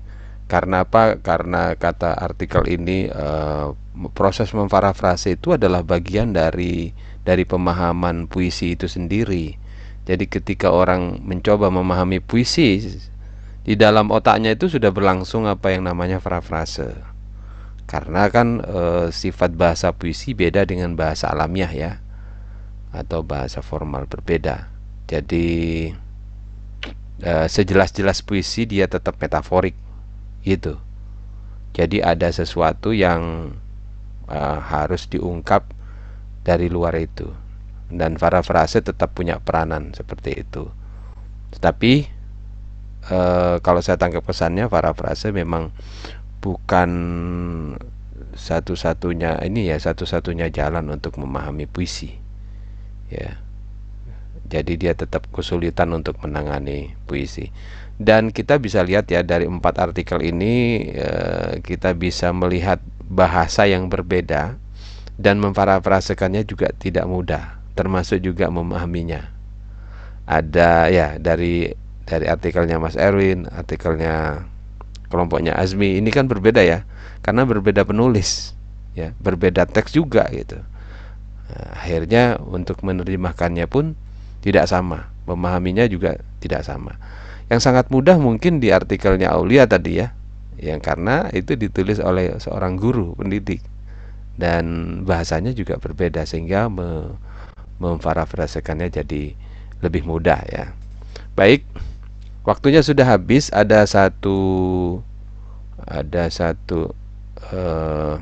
A: karena apa? Karena kata artikel ini uh, proses memparafrase itu adalah bagian dari dari pemahaman puisi itu sendiri. Jadi ketika orang mencoba memahami puisi di dalam otaknya itu sudah berlangsung apa yang namanya parafrase karena kan e, sifat bahasa puisi beda dengan bahasa alamiah ya atau bahasa formal berbeda. Jadi e, sejelas-jelas puisi dia tetap metaforik gitu. Jadi ada sesuatu yang e, harus diungkap dari luar itu. Dan para frase tetap punya peranan seperti itu. Tetapi e, kalau saya tangkap pesannya para frase memang bukan satu-satunya ini ya satu-satunya jalan untuk memahami puisi ya jadi dia tetap kesulitan untuk menangani puisi dan kita bisa lihat ya dari empat artikel ini eh, kita bisa melihat bahasa yang berbeda dan memparafrasekannya juga tidak mudah, termasuk juga memahaminya. Ada ya dari dari artikelnya Mas Erwin, artikelnya kelompoknya Azmi ini kan berbeda ya, karena berbeda penulis, ya berbeda teks juga gitu. Nah, akhirnya untuk menerjemahkannya pun tidak sama, memahaminya juga tidak sama. Yang sangat mudah mungkin di artikelnya Aulia tadi ya, yang karena itu ditulis oleh seorang guru pendidik dan bahasanya juga berbeda sehingga me memparafrasekannya jadi lebih mudah ya. Baik, waktunya sudah habis. Ada satu ada satu uh,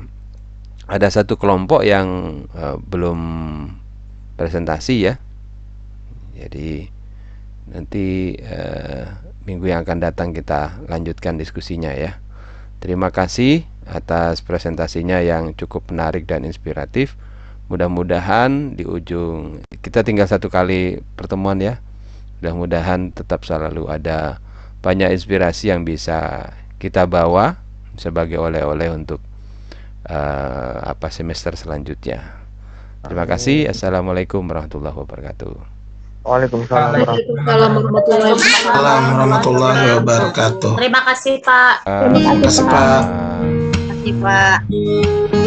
A: ada satu kelompok yang uh, belum presentasi ya. Jadi nanti uh, minggu yang akan datang kita lanjutkan diskusinya ya. Terima kasih atas presentasinya yang cukup menarik dan inspiratif. Mudah-mudahan di ujung kita tinggal satu kali pertemuan ya. Mudah-mudahan tetap selalu ada banyak inspirasi yang bisa kita bawa sebagai oleh-oleh untuk uh, apa semester selanjutnya. Terima kasih. Assalamualaikum warahmatullahi wabarakatuh.
I: Waalaikumsalam warahmatullahi wabarakatuh.
B: Terima kasih Pak.
I: Terima kasih Pak.
B: Terima kasih Pak.